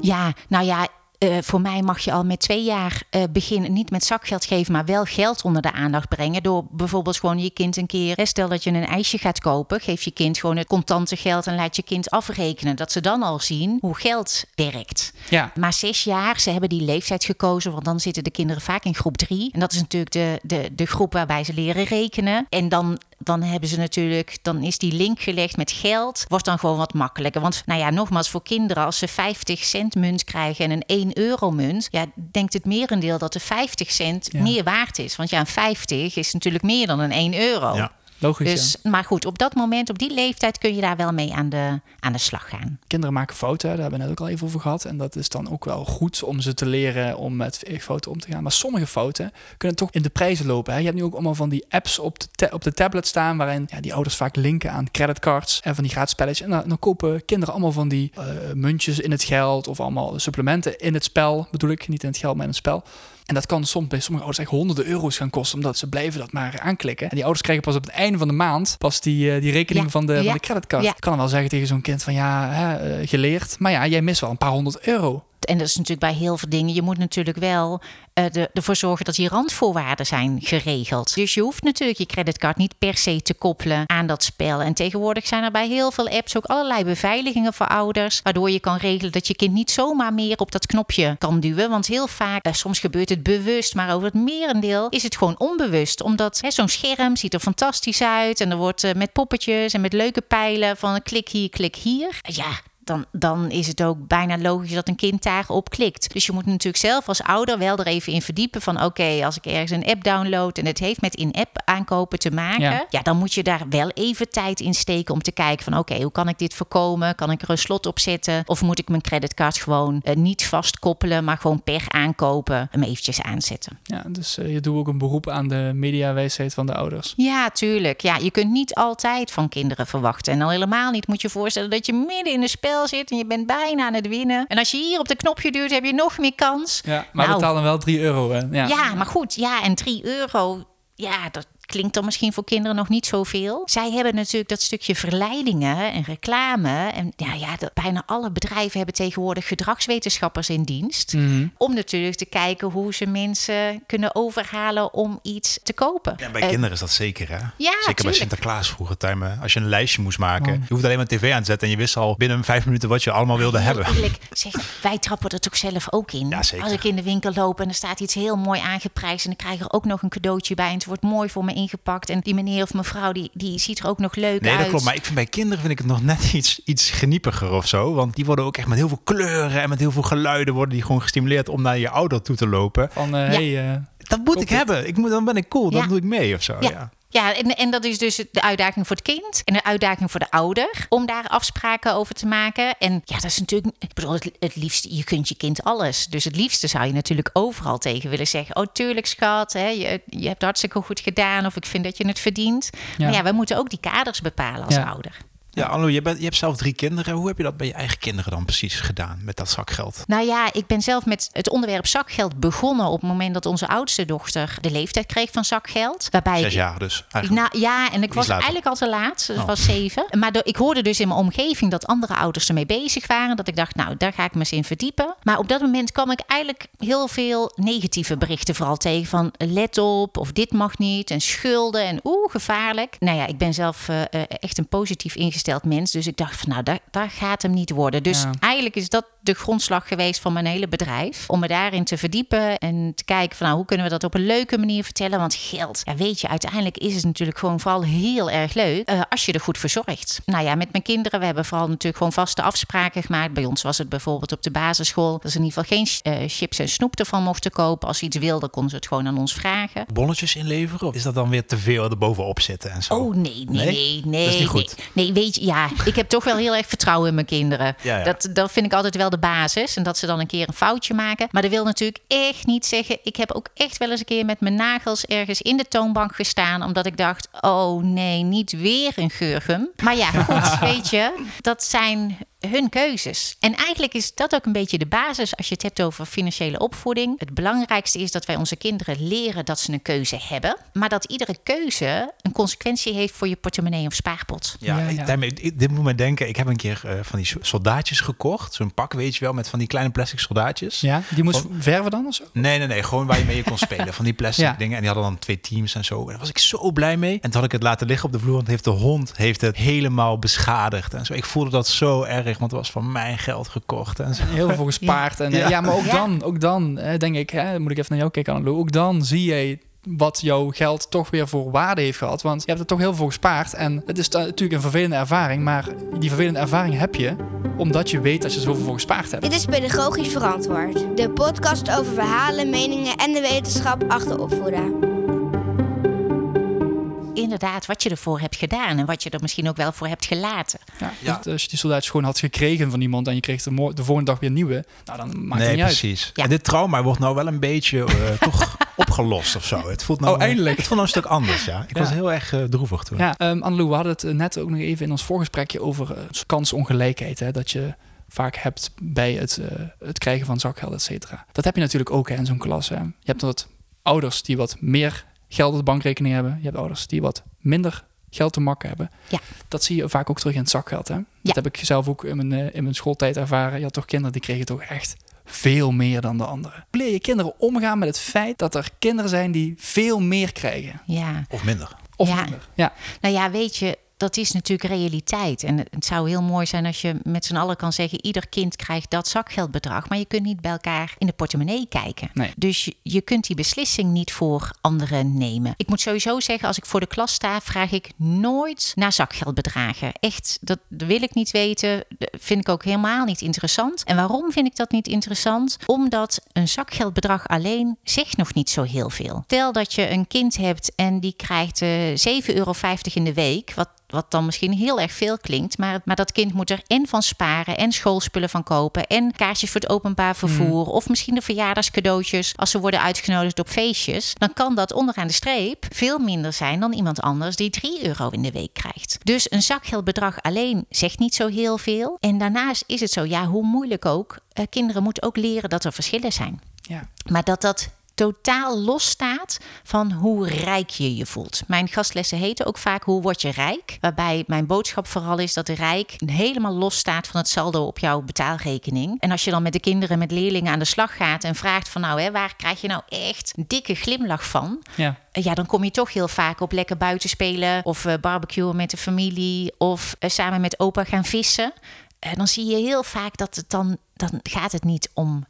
Ja, nou ja. Eh, voor mij mag je al met twee jaar eh, beginnen, niet met zakgeld geven, maar wel geld onder de aandacht brengen. Door bijvoorbeeld gewoon je kind een keer, hè, stel dat je een ijsje gaat kopen, geef je kind gewoon het contante geld en laat je kind afrekenen. Dat ze dan al zien hoe geld werkt. Ja. Maar zes jaar, ze hebben die leeftijd gekozen, want dan zitten de kinderen vaak in groep drie. En dat is natuurlijk de, de, de groep waarbij ze leren rekenen. En dan, dan hebben ze natuurlijk, dan is die link gelegd met geld, wordt dan gewoon wat makkelijker. Want nou ja, nogmaals, voor kinderen, als ze 50 cent munt krijgen en een 1 euro munt, ja, denkt het merendeel dat de 50 cent Ja. meer waard is. Want ja, een 50 is natuurlijk meer dan een 1 euro. Ja. Logisch. Dus, ja. Maar goed, op dat moment, op die leeftijd kun je daar wel mee aan de, aan de slag gaan. Kinderen maken fouten, daar hebben we net ook al even over gehad. En dat is dan ook wel goed om ze te leren om met fouten om te gaan. Maar sommige fouten kunnen toch in de prijzen lopen. Hè? Je hebt nu ook allemaal van die apps op de, ta- op de tablet staan... waarin ja, die ouders vaak linken aan creditcards en van die gratis spelletjes. En dan, dan kopen kinderen allemaal van die eh, muntjes in het geld... of allemaal supplementen in het spel, bedoel ik. Niet in het geld, maar in het spel. En dat kan soms bij sommige ouders echt honderden euro's gaan kosten, omdat ze blijven dat maar aanklikken. En die ouders krijgen pas op het einde van de maand pas die, eh, die rekening Ja, van, de, ja, van de creditcard. Ik kan dan wel zeggen tegen zo'n kind van ja, hè, eh, geleerd, maar ja, jij mist wel een paar honderd euro. En dat is natuurlijk bij heel veel dingen. Je moet natuurlijk wel eh, de, ervoor zorgen dat die randvoorwaarden zijn geregeld. Dus je hoeft natuurlijk je creditcard niet per se te koppelen aan dat spel. En tegenwoordig zijn er bij heel veel apps ook allerlei beveiligingen voor ouders. Waardoor je kan regelen dat je kind niet zomaar meer op dat knopje kan duwen. Want heel vaak, eh, soms gebeurt het bewust, maar over het merendeel is het gewoon onbewust. Omdat zo'n scherm ziet er fantastisch uit. En er wordt eh, met poppetjes en met leuke pijlen van klik hier, klik hier. Ja, dan, dan is het ook bijna logisch dat een kind daarop klikt. Dus je moet natuurlijk zelf als ouder wel er even in verdiepen van oké, als ik ergens een app download en het heeft met in-app aankopen te maken, Ja. ja. dan moet je daar wel even tijd in steken om te kijken van oké, hoe kan ik dit voorkomen? Kan ik er een slot op zetten? Of moet ik mijn creditcard gewoon eh, niet vastkoppelen, maar gewoon per aankopen hem eventjes aanzetten? Ja, dus eh, je doet ook een beroep aan de mediawijsheid van de ouders. Ja, tuurlijk. Ja, je kunt niet altijd van kinderen verwachten. En al helemaal niet moet je voorstellen dat je midden in een spel zit en je bent bijna aan het winnen. En als je hier op de knopje duwt, heb je nog meer kans. Ja, maar Nou. betaal dan wel 3 euro. Hè? Ja. Ja. maar goed. Ja, en 3 euro. Ja, dat klinkt dan misschien voor kinderen nog niet zoveel. Zij hebben natuurlijk dat stukje verleidingen en reclame. En ja, ja dat, bijna alle bedrijven hebben tegenwoordig gedragswetenschappers in dienst. Mhm. Om natuurlijk te kijken hoe ze mensen kunnen overhalen om iets te kopen. Ja, bij Eh, kinderen is dat zeker, hè? Ja, zeker bij tuurlijk. Sinterklaas vroeger. Time, als je een lijstje moest maken. Oh. Je hoeft alleen maar tv aan te zetten en je wist al binnen vijf minuten wat je allemaal wilde Heel hebben. eerlijk, zeg, wij trappen er toch zelf ook in. Ja, zeker. Als ik in de winkel loop en er staat iets heel mooi aangeprijsd... en ik krijg er ook nog een cadeautje bij en het wordt mooi voor me ingepakt... en die meneer of mevrouw, die, die ziet er ook nog leuk Nee, uit. dat klopt. Maar ik vind bij kinderen vind ik het nog net [laughs] iets, iets geniepiger of zo. Want die worden ook echt met heel veel kleuren en met heel veel geluiden worden die gewoon gestimuleerd om naar je ouder toe te lopen. Van, eh, hey, eh, Dat moet ik hebben. Ik moet, dan ben ik cool. Dan Ja. doe ik mee of zo. Ja. Ja. Ja, en, en dat is dus de uitdaging voor het kind en de uitdaging voor de ouder om daar afspraken over te maken. En ja, dat is natuurlijk, ik bedoel, het, het liefste, je kunt je kind alles. Dus het liefste zou je natuurlijk overal tegen willen zeggen: Oh, tuurlijk, schat, hè, je, je hebt hartstikke goed gedaan of ik vind dat je het verdient. Ja. Maar ja, we moeten ook die kaders bepalen als Ja. ouder. Ja, Anno, je, bent, je hebt zelf drie kinderen. Hoe heb je dat bij je eigen kinderen dan precies gedaan met dat zakgeld? Nou ja, ik ben zelf met het onderwerp zakgeld begonnen op het moment dat onze oudste dochter de leeftijd kreeg van zakgeld. Waarbij Zes jaar dus eigenlijk. Nou ja, en ik was later. eigenlijk al te laat. Dus Oh. was zeven. Maar do- ik hoorde dus in mijn omgeving dat andere ouders ermee bezig waren. Dat ik dacht, nou, daar ga ik me eens in verdiepen. Maar op dat moment kwam ik eigenlijk heel veel negatieve berichten vooral tegen. Van let op, of dit mag niet. En schulden en oeh, gevaarlijk. Nou ja, ik ben zelf eh, eh, echt een positief ingesteld mens. Dus ik dacht van, nou, daar, daar gaat hem niet worden. Dus Ja. eigenlijk is dat de grondslag geweest van mijn hele bedrijf. Om me daarin te verdiepen en te kijken van, nou, hoe kunnen we dat op een leuke manier vertellen. Want geld, ja, weet je, uiteindelijk is het natuurlijk gewoon vooral heel erg leuk eh, als je er goed voor zorgt. Nou ja, met mijn kinderen, we hebben vooral natuurlijk gewoon vaste afspraken gemaakt. Bij ons was het bijvoorbeeld op de basisschool dat ze in ieder geval geen eh, chips en snoep ervan mochten kopen. Als ze iets wilden, konden ze het gewoon aan ons vragen. Bonnetjes inleveren? Of is dat dan weer te veel erbovenop zitten en zo? Oh nee, nee, Nee? nee, nee. Dat is niet goed. Nee, nee, weet je, ja, ik heb toch wel heel erg vertrouwen in mijn kinderen. Ja, ja. Dat, dat vind ik altijd wel de basis. En dat ze dan een keer een foutje maken. Maar dat wil natuurlijk echt niet zeggen. Ik heb ook echt wel eens een keer met mijn nagels ergens in de toonbank gestaan. Omdat ik dacht, oh nee, niet weer een geurgum. Maar ja, goed, [laughs] weet je, dat zijn hun keuzes. En eigenlijk is dat ook een beetje de basis als je het hebt over financiële opvoeding. Het belangrijkste is dat wij onze kinderen leren dat ze een keuze hebben, maar dat iedere keuze een consequentie heeft voor je portemonnee of spaarpot. Ja, Ja, ik- ja. daarmee- dit moet me denken. Ik heb een keer eh, van die so- soldaatjes gekocht. Zo'n pak, weet je wel, met van die kleine plastic soldaatjes. ja, die moest Van- verven dan of zo? Nee, nee, nee. Gewoon waar je mee je kon spelen. [laughs] Van die plastic Ja. dingen. En die hadden dan twee teams en zo. En daar was ik zo blij mee. En toen had ik het laten liggen op de vloer. Want heeft de hond heeft het helemaal beschadigd. En zo. Ik voelde dat zo erg. Want het was van mijn geld gekocht. En zo. Heel veel [laughs] gespaard. En, eh, Ja. ja. maar ook Ja. dan, ook dan hè, denk ik, hè, moet ik even naar jou kijken, Annelou. Ook dan zie je wat jouw geld toch weer voor waarde heeft gehad. Want je hebt er toch heel veel gespaard. En het is natuurlijk een vervelende ervaring. Maar die vervelende ervaring heb je omdat je weet dat je zoveel voor gespaard hebt. Dit is Pedagogisch Verantwoord. De podcast over verhalen, meningen en de wetenschap achter opvoeden. In inderdaad wat je ervoor hebt gedaan en wat je er misschien ook wel voor hebt gelaten. Ja, Ja. dus als je die soldaatjes gewoon had gekregen van iemand en je kreeg de, de volgende dag weer nieuwe, nou dan maakt het nee, niet uit. precies. Ja. En dit trauma wordt nou wel een beetje eh, [laughs] toch opgelost of zo. Het voelt nou, Oh, eindelijk. Het voelt nou een stuk anders, ja. Ik Ja. was heel erg eh, droevig toen. Ja, um, Annelou, we hadden het eh, net ook nog even in ons voorgesprekje over eh, kansongelijkheid. Hè, dat je vaak hebt bij het, eh, het krijgen van zakgeld, et cetera. Dat heb je natuurlijk ook hè, in zo'n klas. Hè. Je hebt wat ouders die wat meer geld op de bankrekening hebben. Je hebt ouders die wat minder geld te makken hebben. Ja. Dat zie je vaak ook terug in het zakgeld. Hè. Ja. Dat heb ik zelf ook in mijn, eh, in mijn schooltijd ervaren. Je had toch kinderen die kregen toch echt veel meer dan de anderen. Hoe leer je kinderen omgaan met het feit dat er kinderen zijn die veel meer krijgen? Ja. Of minder. Of Ja. minder. Ja. Nou ja, weet je, dat is natuurlijk realiteit. En het zou heel mooi zijn als je met z'n allen kan zeggen: ieder kind krijgt dat zakgeldbedrag. Maar je kunt niet bij elkaar in de portemonnee kijken. Nee. Dus je, kunt die beslissing niet voor anderen nemen. Ik moet sowieso zeggen, als ik voor de klas sta, vraag ik nooit naar zakgeldbedragen. Echt, dat wil ik niet weten. Dat vind ik ook helemaal niet interessant. En waarom vind ik dat niet interessant? Omdat een zakgeldbedrag alleen zegt nog niet zo heel veel. Stel dat je een kind hebt en die krijgt eh 7,50 euro in de week. Wat wat dan misschien heel erg veel klinkt. Maar, maar dat kind moet er en van sparen en schoolspullen van kopen. En kaartjes voor het openbaar vervoer. Of misschien de verjaardagscadeautjes als ze worden uitgenodigd op feestjes. Dan kan dat onderaan de streep veel minder zijn dan iemand anders die 3 euro in de week krijgt. Dus een zakgeldbedrag alleen zegt niet zo heel veel. En daarnaast is het zo, ja, hoe moeilijk ook. eh, kinderen moeten ook leren dat er verschillen zijn. Ja. Maar dat dat totaal losstaat van hoe rijk je je voelt. Mijn gastlessen heten ook vaak Hoe word je rijk? Waarbij mijn boodschap vooral is dat de rijk helemaal losstaat van het saldo op jouw betaalrekening. En als je dan met de kinderen, met leerlingen aan de slag gaat en vraagt van nou, hè, waar krijg je nou echt een dikke glimlach van? Ja. Eh, Ja, dan kom je toch heel vaak op lekker buiten spelen of eh, barbecuen met de familie of eh, samen met opa gaan vissen. Dan zie je heel vaak dat het dan, dan gaat het niet om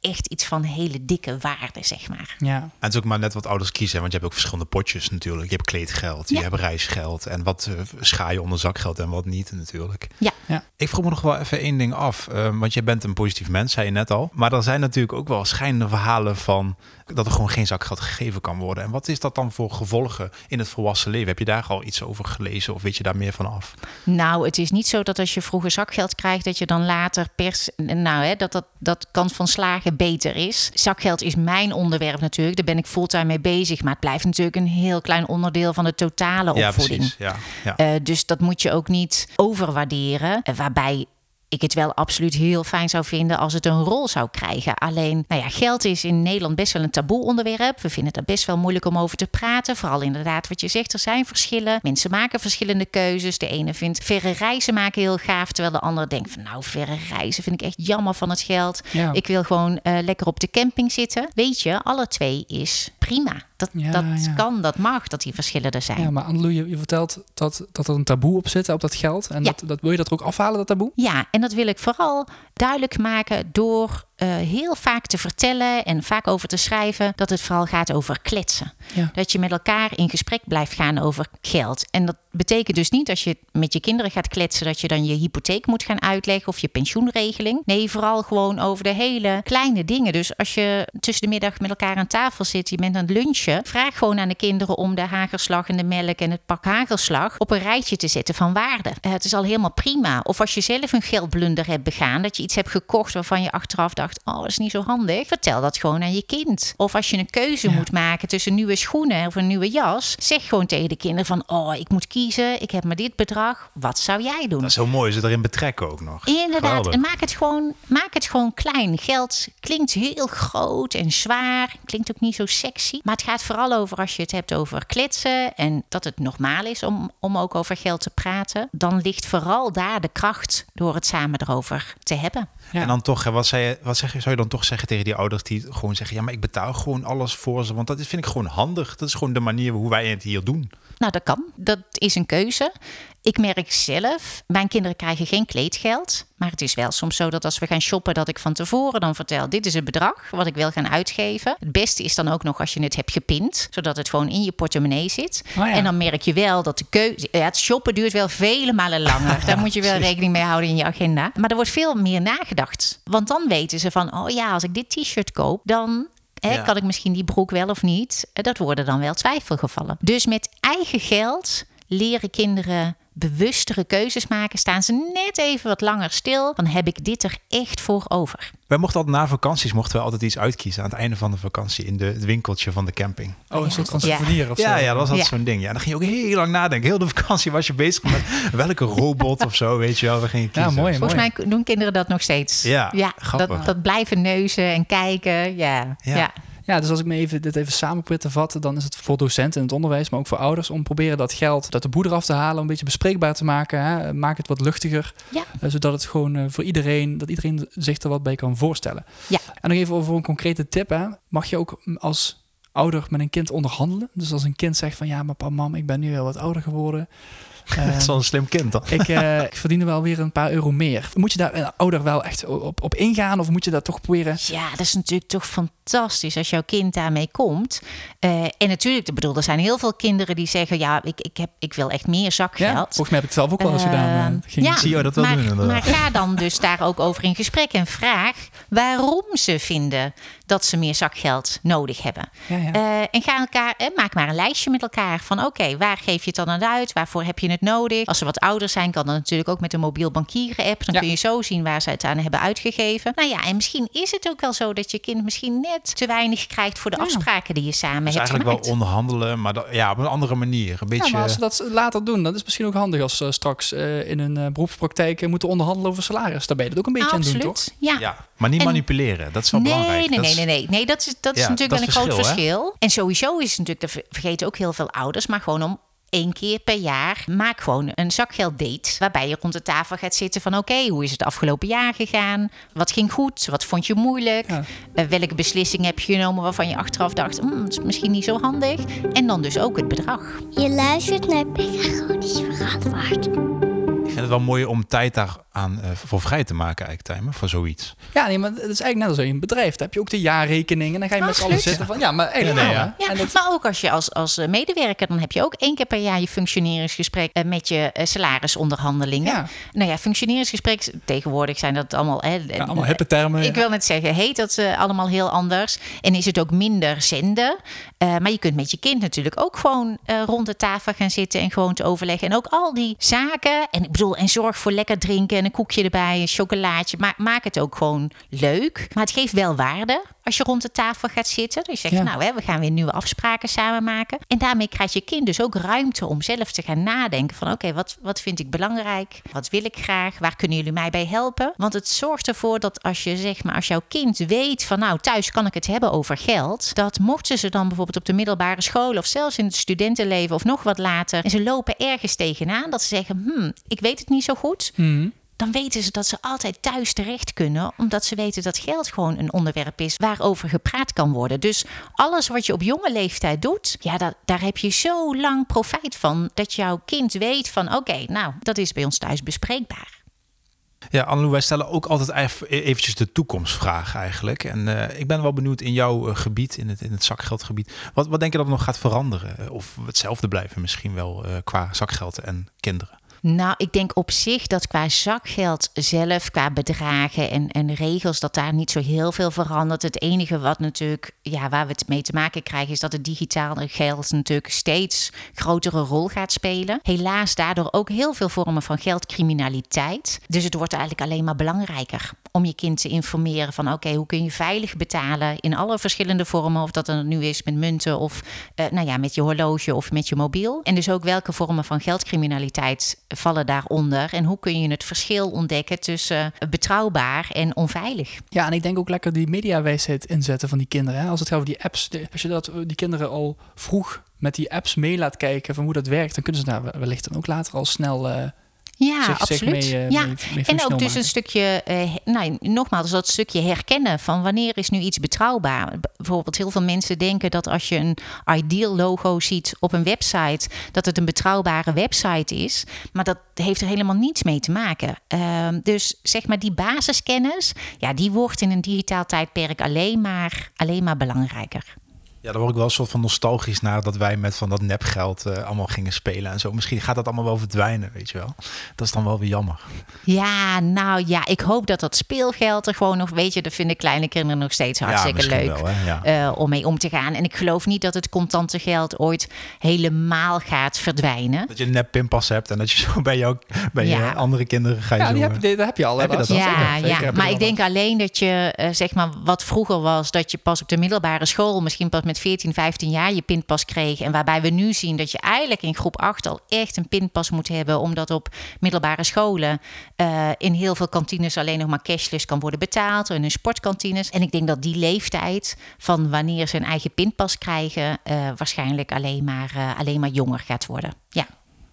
echt iets van hele dikke waarde, zeg maar. Ja. En het is ook maar net wat ouders kiezen, want je hebt ook verschillende potjes natuurlijk. Je hebt kleedgeld, je hebt reisgeld en wat uh, scha je onder zakgeld en wat niet natuurlijk. Ja. Ja. Ik vroeg me nog wel even één ding af, uh, want jij bent een positief mens, zei je net al. Maar er zijn natuurlijk ook wel schijnende verhalen van dat er gewoon geen zakgeld gegeven kan worden. En wat is dat dan voor gevolgen in het volwassen leven? Heb je daar al iets over gelezen of weet je daar meer van af? Nou, het is niet zo dat als je vroeger zakgeld krijgt, dat je dan later pers. Nou, hè, dat, dat dat kans van slagen beter is. Zakgeld is mijn onderwerp natuurlijk. Daar ben ik fulltime mee bezig. Maar het blijft natuurlijk een heel klein onderdeel van de totale opvoeding. Ja, precies. Ja, ja. Uh, dus dat moet je ook niet overwaarderen. Uh, waarbij ik het wel absoluut heel fijn zou vinden als het een rol zou krijgen. Alleen, nou ja, geld is in Nederland best wel een taboe onderwerp. We vinden het best wel moeilijk om over te praten. Vooral inderdaad wat je zegt, er zijn verschillen. Mensen maken verschillende keuzes. De ene vindt verre reizen maken heel gaaf, terwijl de andere denkt van nou, verre reizen vind ik echt jammer van het geld. Ja. Ik wil gewoon uh, lekker op de camping zitten. Weet je, alle twee is prima. Dat, Ja, dat ja. kan, dat mag, dat die verschillen er zijn. Ja, maar Annelou, je, je vertelt dat, dat er een taboe op zit, op dat geld. En Ja. dat, dat, wil je dat er ook afhalen, dat taboe? Ja, en dat wil ik vooral duidelijk maken door uh, heel vaak te vertellen en vaak over te schrijven dat het vooral gaat over kletsen. Ja. Dat je met elkaar in gesprek blijft gaan over geld. En dat betekent dus niet als je met je kinderen gaat kletsen dat je dan je hypotheek moet gaan uitleggen of je pensioenregeling. Nee, vooral gewoon over de hele kleine dingen. Dus als je tussen de middag met elkaar aan tafel zit, je bent aan het lunchen, vraag gewoon aan de kinderen om de hagelslag en de melk en het pak hagelslag op een rijtje te zetten van waarde. Uh, het is al helemaal prima. Of als je zelf een geldblunder hebt begaan, dat je iets hebt gekocht waarvan je achteraf dacht, oh, dat is niet zo handig. Vertel dat gewoon aan je kind. Of als je een keuze Ja. moet maken tussen nieuwe schoenen of een nieuwe jas, zeg gewoon tegen de kinderen van, oh, ik moet kiezen, ik heb maar dit bedrag. Wat zou jij doen? Dat is zo mooi, ze erin betrekken ook nog. Inderdaad, Geweldig. en maak het, gewoon, maak het gewoon klein. Geld klinkt heel groot en zwaar, klinkt ook niet zo sexy. Maar het gaat vooral over als je het hebt over kletsen en dat het normaal is om, om ook over geld te praten. Dan ligt vooral daar de kracht door het samen erover te hebben. Ja. En dan toch, hè, wat, zei je, wat zeg je, zou je dan toch zeggen tegen die ouders die gewoon zeggen: Ja, maar ik betaal gewoon alles voor ze, want dat is, vind ik gewoon handig. Dat is gewoon de manier hoe wij het hier doen. Nou, dat kan. Dat is een keuze. Ik merk zelf, mijn kinderen krijgen geen kleedgeld. Maar het is wel soms zo dat als we gaan shoppen, dat ik van tevoren dan vertel: dit is het bedrag wat ik wil gaan uitgeven. Het beste is dan ook nog als je het hebt gepind, zodat het gewoon in je portemonnee zit. Oh ja. En dan merk je wel dat de keuze. Ja, het shoppen duurt wel vele malen langer. [laughs] Daar moet je wel rekening mee houden in je agenda. Maar er wordt veel meer nagedacht. Want dan weten ze van: oh ja, als ik dit t-shirt koop, dan Ja. Kan ik misschien die broek wel of niet? Eh, Dat worden dan wel twijfelgevallen. Dus met eigen geld leren kinderen bewustere keuzes maken. Staan ze net even wat langer stil. Dan heb ik dit er echt voor over. Wij mochten altijd na vakanties mochten we altijd iets uitkiezen aan het einde van de vakantie in de, het winkeltje van de camping. Oh, een soort van Ja. souvenir of Ja, zo. ja, dat was altijd Ja. zo'n ding. Ja, dan ging je ook heel lang nadenken. Heel de vakantie was je bezig met [laughs] welke robot of zo, weet je wel. We gingen kiezen. mooi. Volgens mij doen kinderen dat nog steeds. Ja, ja grappig. dat, dat blijven neuzen en kijken. Ja, Ja. ja. Ja, dus als ik me even, dit even samen probeer te vatten, dan is het voor docenten in het onderwijs, maar ook voor ouders, om proberen dat geld uit de boer af te halen, een beetje bespreekbaar te maken. Hè? Maak het wat luchtiger, Ja. eh, zodat het gewoon eh, voor iedereen, dat iedereen zich er wat bij kan voorstellen. Ja. En nog even over een concrete tip. Hè? Mag je ook als ouder met een kind onderhandelen? Dus als een kind zegt van ja, maar papa, mam, ik ben nu wel wat ouder geworden. [laughs] Dat is wel een slim kind dan. ik, eh, ik verdien er wel weer een paar euro meer. Moet je daar een ouder wel echt op, op ingaan of moet je dat toch proberen? Ja, dat is natuurlijk toch fantastisch als jouw kind daarmee komt. Eh, en natuurlijk, ik bedoel, er zijn heel veel kinderen die zeggen: Ja, ik, ik, heb, ik wil echt meer zakgeld. Ja, volgens mij heb ik het zelf ook wel eens gedaan. Eh, ging- ja, zie jou dat wel maar, doen, inderdaad. Maar ga dan dus daar ook over in gesprek en vraag waarom ze vinden dat ze meer zakgeld nodig hebben. Ja, ja. Eh, en ga elkaar, eh, maak maar een lijstje met elkaar van oké, waar geef je het dan aan uit? Waarvoor heb je het nodig? Als ze wat ouder zijn, kan dat natuurlijk ook met een mobiel bankieren app. Dan Ja. kun je zo zien waar ze het aan hebben uitgegeven. Nou ja, en misschien is het ook wel zo dat je kind misschien net te weinig krijgt voor de Ja. afspraken die je samen Dus hebt eigenlijk wel onderhandelen, maar dat- ja, op een andere manier. Een beetje. Ja, maar als ze dat later doen, dat is misschien ook handig als ze straks eh, in een beroepspraktijk moeten onderhandelen over salaris. Daar ben je dat ook een beetje aan doen, toch? Ja. ja, maar niet En- manipuleren. Dat is wel nee, belangrijk. Nee, nee, nee, nee, nee. Dat is, dat is Ja, natuurlijk dat wel een groot verschil, hè? En sowieso is het natuurlijk, dat vergeten ook heel veel ouders, maar gewoon om één keer per jaar maak gewoon een zakgelddate. Waarbij je rond de tafel gaat zitten van oké, hoe is het afgelopen jaar gegaan? Wat ging goed? Wat vond je moeilijk? Ja. Eh, welke beslissing heb je genomen waarvan je achteraf dacht, "Hmm, dat is misschien niet zo handig? En dan dus ook het bedrag. Je luistert naar Pedagogisch Verantwoord. Het wel mooi om tijd daar aan eh, voor vrij te maken, eigenlijk, Tijmen, voor zoiets. Ja, nee, maar het is eigenlijk net als in een bedrijf. Dan heb je ook de jaarrekening en dan ga je met z'n allen zitten van... Ja, maar eigenlijk Nee, wel, ja. Ja, En dat, maar ook als je als, als eh, medewerker, dan heb je ook één keer per jaar je functioneringsgesprek eh, met je salarisonderhandelingen. Ja. Nou ja, functioneringsgesprek, tegenwoordig zijn dat allemaal. Hè, ja, allemaal hippe termen. Ik ja. wil net zeggen, heet dat eh, allemaal heel anders. En is het ook minder zenden. Eh, maar je kunt met je kind natuurlijk ook gewoon eh, rond de tafel gaan zitten en gewoon te overleggen. En ook al die zaken. En ik bedoel, en zorg voor lekker drinken en een koekje erbij, een chocolaatje. Maar maak het ook gewoon leuk. Maar het geeft wel waarde als je rond de tafel gaat zitten. Dus je zegt, Ja. nou, hè, we gaan weer nieuwe afspraken samen maken. En daarmee krijgt je kind dus ook ruimte om zelf te gaan nadenken van, oké, wat, wat vind ik belangrijk? Wat wil ik graag? Waar kunnen jullie mij bij helpen? Want het zorgt ervoor dat als je zeg maar, als jouw kind weet van, nou, thuis kan ik het hebben over geld, dat mochten ze dan bijvoorbeeld op de middelbare school of zelfs in het studentenleven of nog wat later en ze lopen ergens tegenaan, dat ze zeggen, hmm, ik weet het niet zo goed Mhm. dan weten ze dat ze altijd thuis terecht kunnen, omdat ze weten dat geld gewoon een onderwerp is waarover gepraat kan worden. Dus alles wat je op jonge leeftijd doet, ja, dat, daar heb je zo lang profijt van dat jouw kind weet van, oké, nou, dat is bij ons thuis bespreekbaar. Ja, Annelou, wij stellen ook altijd eff- eventjes de toekomstvraag eigenlijk. En eh, ik ben wel benieuwd in jouw eh, gebied, in het, in het zakgeldgebied. Wat, wat denk je dat er nog gaat veranderen? Of hetzelfde blijven misschien wel eh, qua zakgeld en kinderen? Nou, ik denk op zich dat qua zakgeld zelf, qua bedragen en, en regels, dat daar niet zo heel veel verandert. Het enige wat natuurlijk, ja, waar we het mee te maken krijgen, is dat het digitale geld natuurlijk steeds grotere rol gaat spelen. Helaas daardoor ook heel veel vormen van geldcriminaliteit. Dus het wordt eigenlijk alleen maar belangrijker om je kind te informeren van oké, hoe kun je veilig betalen in alle verschillende vormen. Of dat er nu is met munten of eh, nou ja, met je horloge of met je mobiel. En dus ook welke vormen van geldcriminaliteit vallen daaronder. En hoe kun je het verschil ontdekken tussen eh, betrouwbaar en onveilig. Ja, en ik denk ook lekker die mediawijsheid inzetten van die kinderen. Hè? Als het gaat over die apps. als je dat, die kinderen al vroeg met die apps mee laat kijken van hoe dat werkt, dan kunnen ze daar wellicht dan ook later al snel eh, Ja, absoluut. mee, eh, ja. mee, mee En ook dus maken. een stukje, eh, nou, nogmaals, dat stukje herkennen van wanneer is nu iets betrouwbaar. Bijvoorbeeld, heel veel mensen denken dat als je een ideal logo ziet op een website, dat het een betrouwbare website is. Maar dat heeft er helemaal niets mee te maken. Ehm, dus zeg maar, die basiskennis, ja, die wordt in een digitaal tijdperk alleen maar, alleen maar belangrijker. Ja, daar word ik wel een soort van nostalgisch naar dat wij met van dat nepgeld eh, allemaal gingen spelen en zo. Misschien gaat dat allemaal wel verdwijnen, weet je wel. Dat is dan wel weer jammer. Ja, nou ja, ik hoop dat dat speelgeld er gewoon nog, weet je, dat vinden kleine kinderen nog steeds hartstikke leuk wel, hè, ja. eh, om mee om te gaan. En ik geloof niet dat het contante geld ooit helemaal gaat verdwijnen. Dat je een nep pinpas hebt en dat je zo bij, jou, bij Ja. je andere kinderen ga je Ja, zo... die heb, die, dat heb je al. hè, Heb je dat al? Ja, Zeker, zeker heb ja. maar ik al. denk alleen dat je, eh, zeg maar, wat vroeger was, dat je pas op de middelbare school, misschien pas met 14, 15 jaar, je pinpas kreeg. En waarbij we nu zien dat je eigenlijk in groep 8 al echt een pinpas moet hebben, omdat op middelbare scholen eh, in heel veel kantines alleen nog maar cashless kan worden betaald, en in sportkantines. En ik denk dat die leeftijd van wanneer ze een eigen pinpas krijgen, eh, waarschijnlijk alleen maar, eh, alleen maar jonger gaat worden. Ja.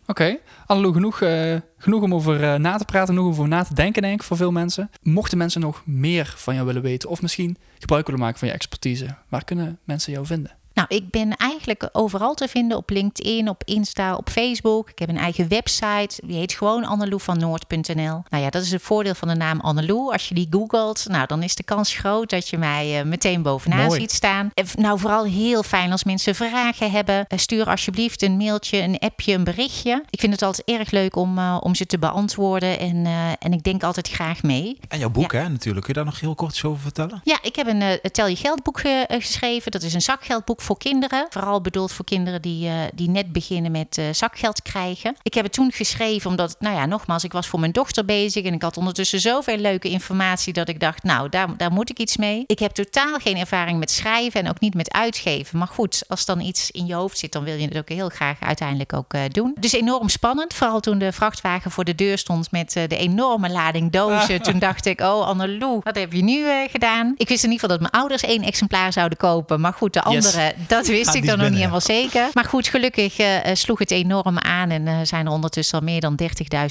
Oké, Annelou, genoeg, eh, genoeg om over eh, na te praten, genoeg om over na te denken, denk ik, voor veel mensen. Mochten mensen nog meer van jou willen weten, of misschien gebruik willen maken van je expertise, waar kunnen mensen jou vinden? Nou, ik ben eigenlijk overal te vinden op LinkedIn, op Insta, op Facebook. Ik heb een eigen website, die heet gewoon anneloevannnoord.nl. Nou ja, dat is het voordeel van de naam Annelou. Als je die googelt, nou, dan is de kans groot dat je mij eh, meteen bovenaan Mooi. ziet staan. V- Nou, vooral heel fijn als mensen vragen hebben. Eh, Stuur alsjeblieft een mailtje, een appje, een berichtje. Ik vind het altijd erg leuk om, eh, om ze te beantwoorden. En, eh, en ik denk altijd graag mee. En jouw boek, hè, natuurlijk. Kun je daar nog heel kort iets over vertellen? Ja, ik heb een eh, Tel je geldboek eh, eh, geschreven. Dat is een zakgeldboek voor kinderen. Vooral bedoeld voor kinderen die, eh, die net beginnen met eh, zakgeld krijgen. Ik heb het toen geschreven omdat, nou ja, nogmaals, ik was voor mijn dochter bezig. En ik had ondertussen zoveel leuke informatie dat ik dacht, nou, daar, daar moet ik iets mee. Ik heb totaal geen ervaring met schrijven en ook niet met uitgeven. Maar goed, als dan iets in je hoofd zit, dan wil je het ook heel graag uiteindelijk ook eh, doen. Dus enorm spannend. Vooral toen de vrachtwagen voor de deur stond met de enorme lading dozen. Toen dacht ik, oh Annelou, wat heb je nu gedaan? Ik wist in ieder geval dat mijn ouders één exemplaar zouden kopen. Maar goed, de Yes. Dat wist Ja, ik dan nog niet helemaal zeker. Maar goed, gelukkig eh, eh, sloeg het enorm aan. En eh, zijn er ondertussen al meer dan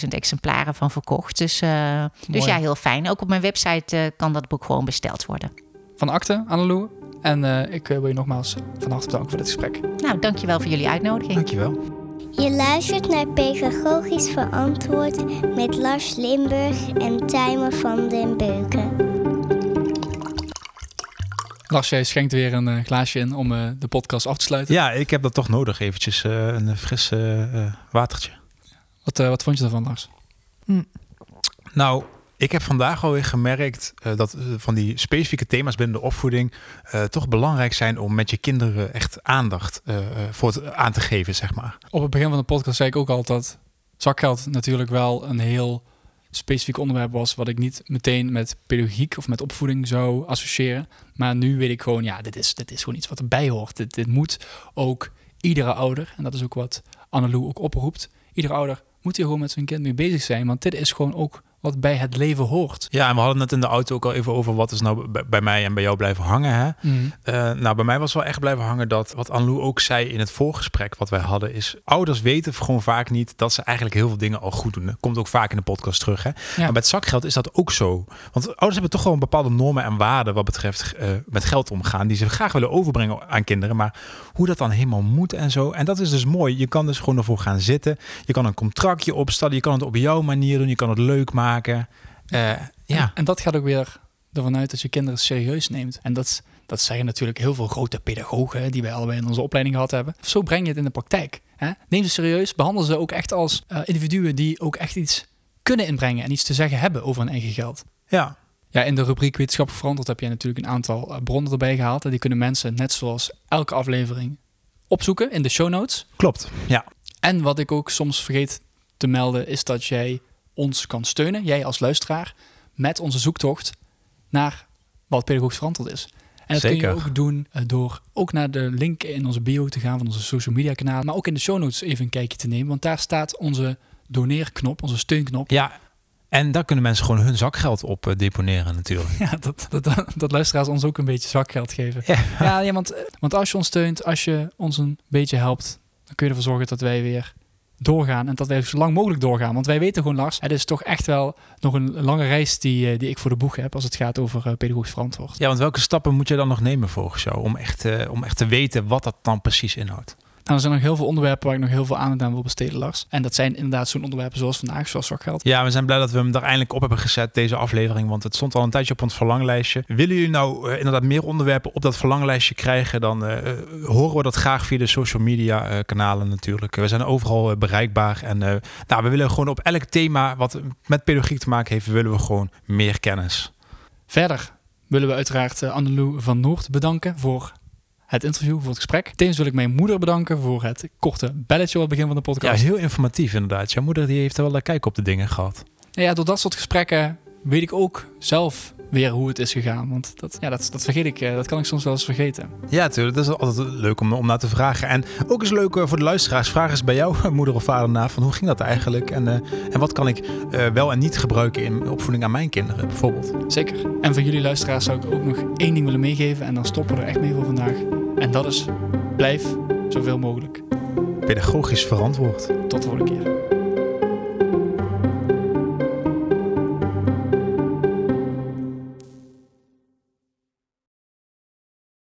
30.000 exemplaren van verkocht. Dus, eh, dus ja, heel fijn. Ook op mijn website eh, kan dat boek gewoon besteld worden. Van akte, Annelou. En eh, ik wil je nogmaals van harte bedanken voor dit gesprek. Nou, dankjewel voor jullie uitnodiging. Dankjewel. Je luistert naar Pedagogisch Verantwoord met Lars Limburg en Tijmen van den Beuken. Lars, jij schenkt weer een eh, glaasje in om eh, de podcast af te sluiten. Ja, ik heb dat toch nodig. Eventjes eh, een fris watertje. Wat, wat vond je ervan, Lars? Nou, ik heb vandaag alweer gemerkt eh, dat van die specifieke thema's binnen de opvoeding eh, toch belangrijk zijn om met je kinderen echt aandacht eh, eh, voor het aan te geven, zeg maar. Op het begin van de podcast zei ik ook al dat zakgeld natuurlijk wel een heel specifiek onderwerp was, wat ik niet meteen met pedagogiek of met opvoeding zou associëren. Maar nu weet ik gewoon, ja, dit is, dit is gewoon iets wat erbij hoort. Dit, dit moet ook iedere ouder, en dat is ook wat Annelou ook oproept, iedere ouder moet hier gewoon met zijn kind mee bezig zijn, want dit is gewoon ook wat bij het leven hoort. Ja, en we hadden het in de auto ook al even over wat is nou bij- mij en bij jou blijven hangen. Hè? Eh, nou, bij mij was wel echt blijven hangen dat wat Anlou ook zei in het voorgesprek wat wij hadden, is ouders weten gewoon vaak niet dat ze eigenlijk heel veel dingen al goed doen. Dat komt ook vaak in de podcast terug. Hè? Maar met zakgeld is dat ook zo. Want ouders hebben toch gewoon bepaalde normen en waarden wat betreft eh, met geld omgaan, die ze graag willen overbrengen aan kinderen. Maar hoe dat dan helemaal moet en zo. En dat is dus mooi. Je kan dus gewoon ervoor gaan zitten. Je kan een contractje opstellen. Je kan het op jouw manier doen. Je kan het leuk maken. Eh, ja. En dat gaat ook weer ervan uit dat je kinderen serieus neemt. En dat, dat zeggen natuurlijk heel veel grote pedagogen die wij allebei in onze opleiding gehad hebben. Zo breng je het in de praktijk. Hè? Neem ze serieus, behandel ze ook echt als eh, individuen die ook echt iets kunnen inbrengen en iets te zeggen hebben over hun eigen geld. ja. Ja, in de rubriek wetenschappelijk verantwoord heb je natuurlijk een aantal eh, bronnen erbij gehaald. En die kunnen mensen, net zoals elke aflevering, opzoeken in de show notes. Klopt. Ja. En wat ik ook soms vergeet te melden, is dat jij ons kan steunen, jij als luisteraar, met onze zoektocht naar wat pedagogisch verantwoord is. En dat kun Zeker. je ook doen eh, door ook naar de link in onze bio te gaan van onze social media kanalen, maar ook in de show notes even een kijkje te nemen, want daar staat onze doneerknop, onze steunknop. Ja. En daar kunnen mensen gewoon hun zakgeld op eh, deponeren natuurlijk. [laughs] Ja, dat, dat, dat luisteraars ons ook een beetje zakgeld geven. Ja. Ja, ja want, want als je ons steunt, als je ons een beetje helpt, dan kun je ervoor zorgen dat wij weer doorgaan. En dat wij zo lang mogelijk doorgaan. Want wij weten gewoon, Lars, het is toch echt wel nog een lange reis die, eh, die ik voor de boeg heb als het gaat over eh, pedagogisch verantwoord. Ja, want welke stappen moet je dan nog nemen volgens jou om echt, eh, om echt te weten wat dat dan precies inhoudt? Er zijn nog heel veel onderwerpen waar ik nog heel veel aandacht aan wil besteden, Lars. En dat zijn inderdaad zo'n onderwerpen zoals vandaag, zoals zakgeld. Ja, we zijn blij dat we hem daar eindelijk op hebben gezet, deze aflevering. Want het stond al een tijdje op ons verlanglijstje. Willen jullie nou eh, inderdaad meer onderwerpen op dat verlanglijstje krijgen? Dan eh, eh, horen we dat graag via de social media kanalen natuurlijk. We zijn overal bereikbaar. En nou, we willen gewoon op elk thema wat met pedagogiek te maken heeft, willen we gewoon meer kennis. Verder willen we uiteraard Annelou van Noord bedanken voor het interview, voor het gesprek. Tevens wil ik mijn moeder bedanken voor het korte belletje op het begin van de Ja, podcast. heel informatief inderdaad. Jouw moeder die heeft er wel een kijk op de dingen gehad. Ja, door dat soort gesprekken weet ik ook zelf weer hoe het is gegaan. Want dat, ja, dat, dat vergeet ik, eh, dat kan ik soms wel eens vergeten. Ja, natuurlijk. Dat is altijd leuk om, om naar te vragen. En ook is leuk eh, voor de luisteraars. Vraag eens bij jouw [laughs] moeder of vader na van hoe ging dat eigenlijk? En, eh, en wat kan ik wel en niet gebruiken in opvoeding aan mijn kinderen bijvoorbeeld? Zeker. En van jullie luisteraars zou ik ook nog één ding willen meegeven. En dan stoppen we er echt mee voor vandaag. En dat is, blijf zoveel mogelijk. Pedagogisch verantwoord. Tot de volgende keer.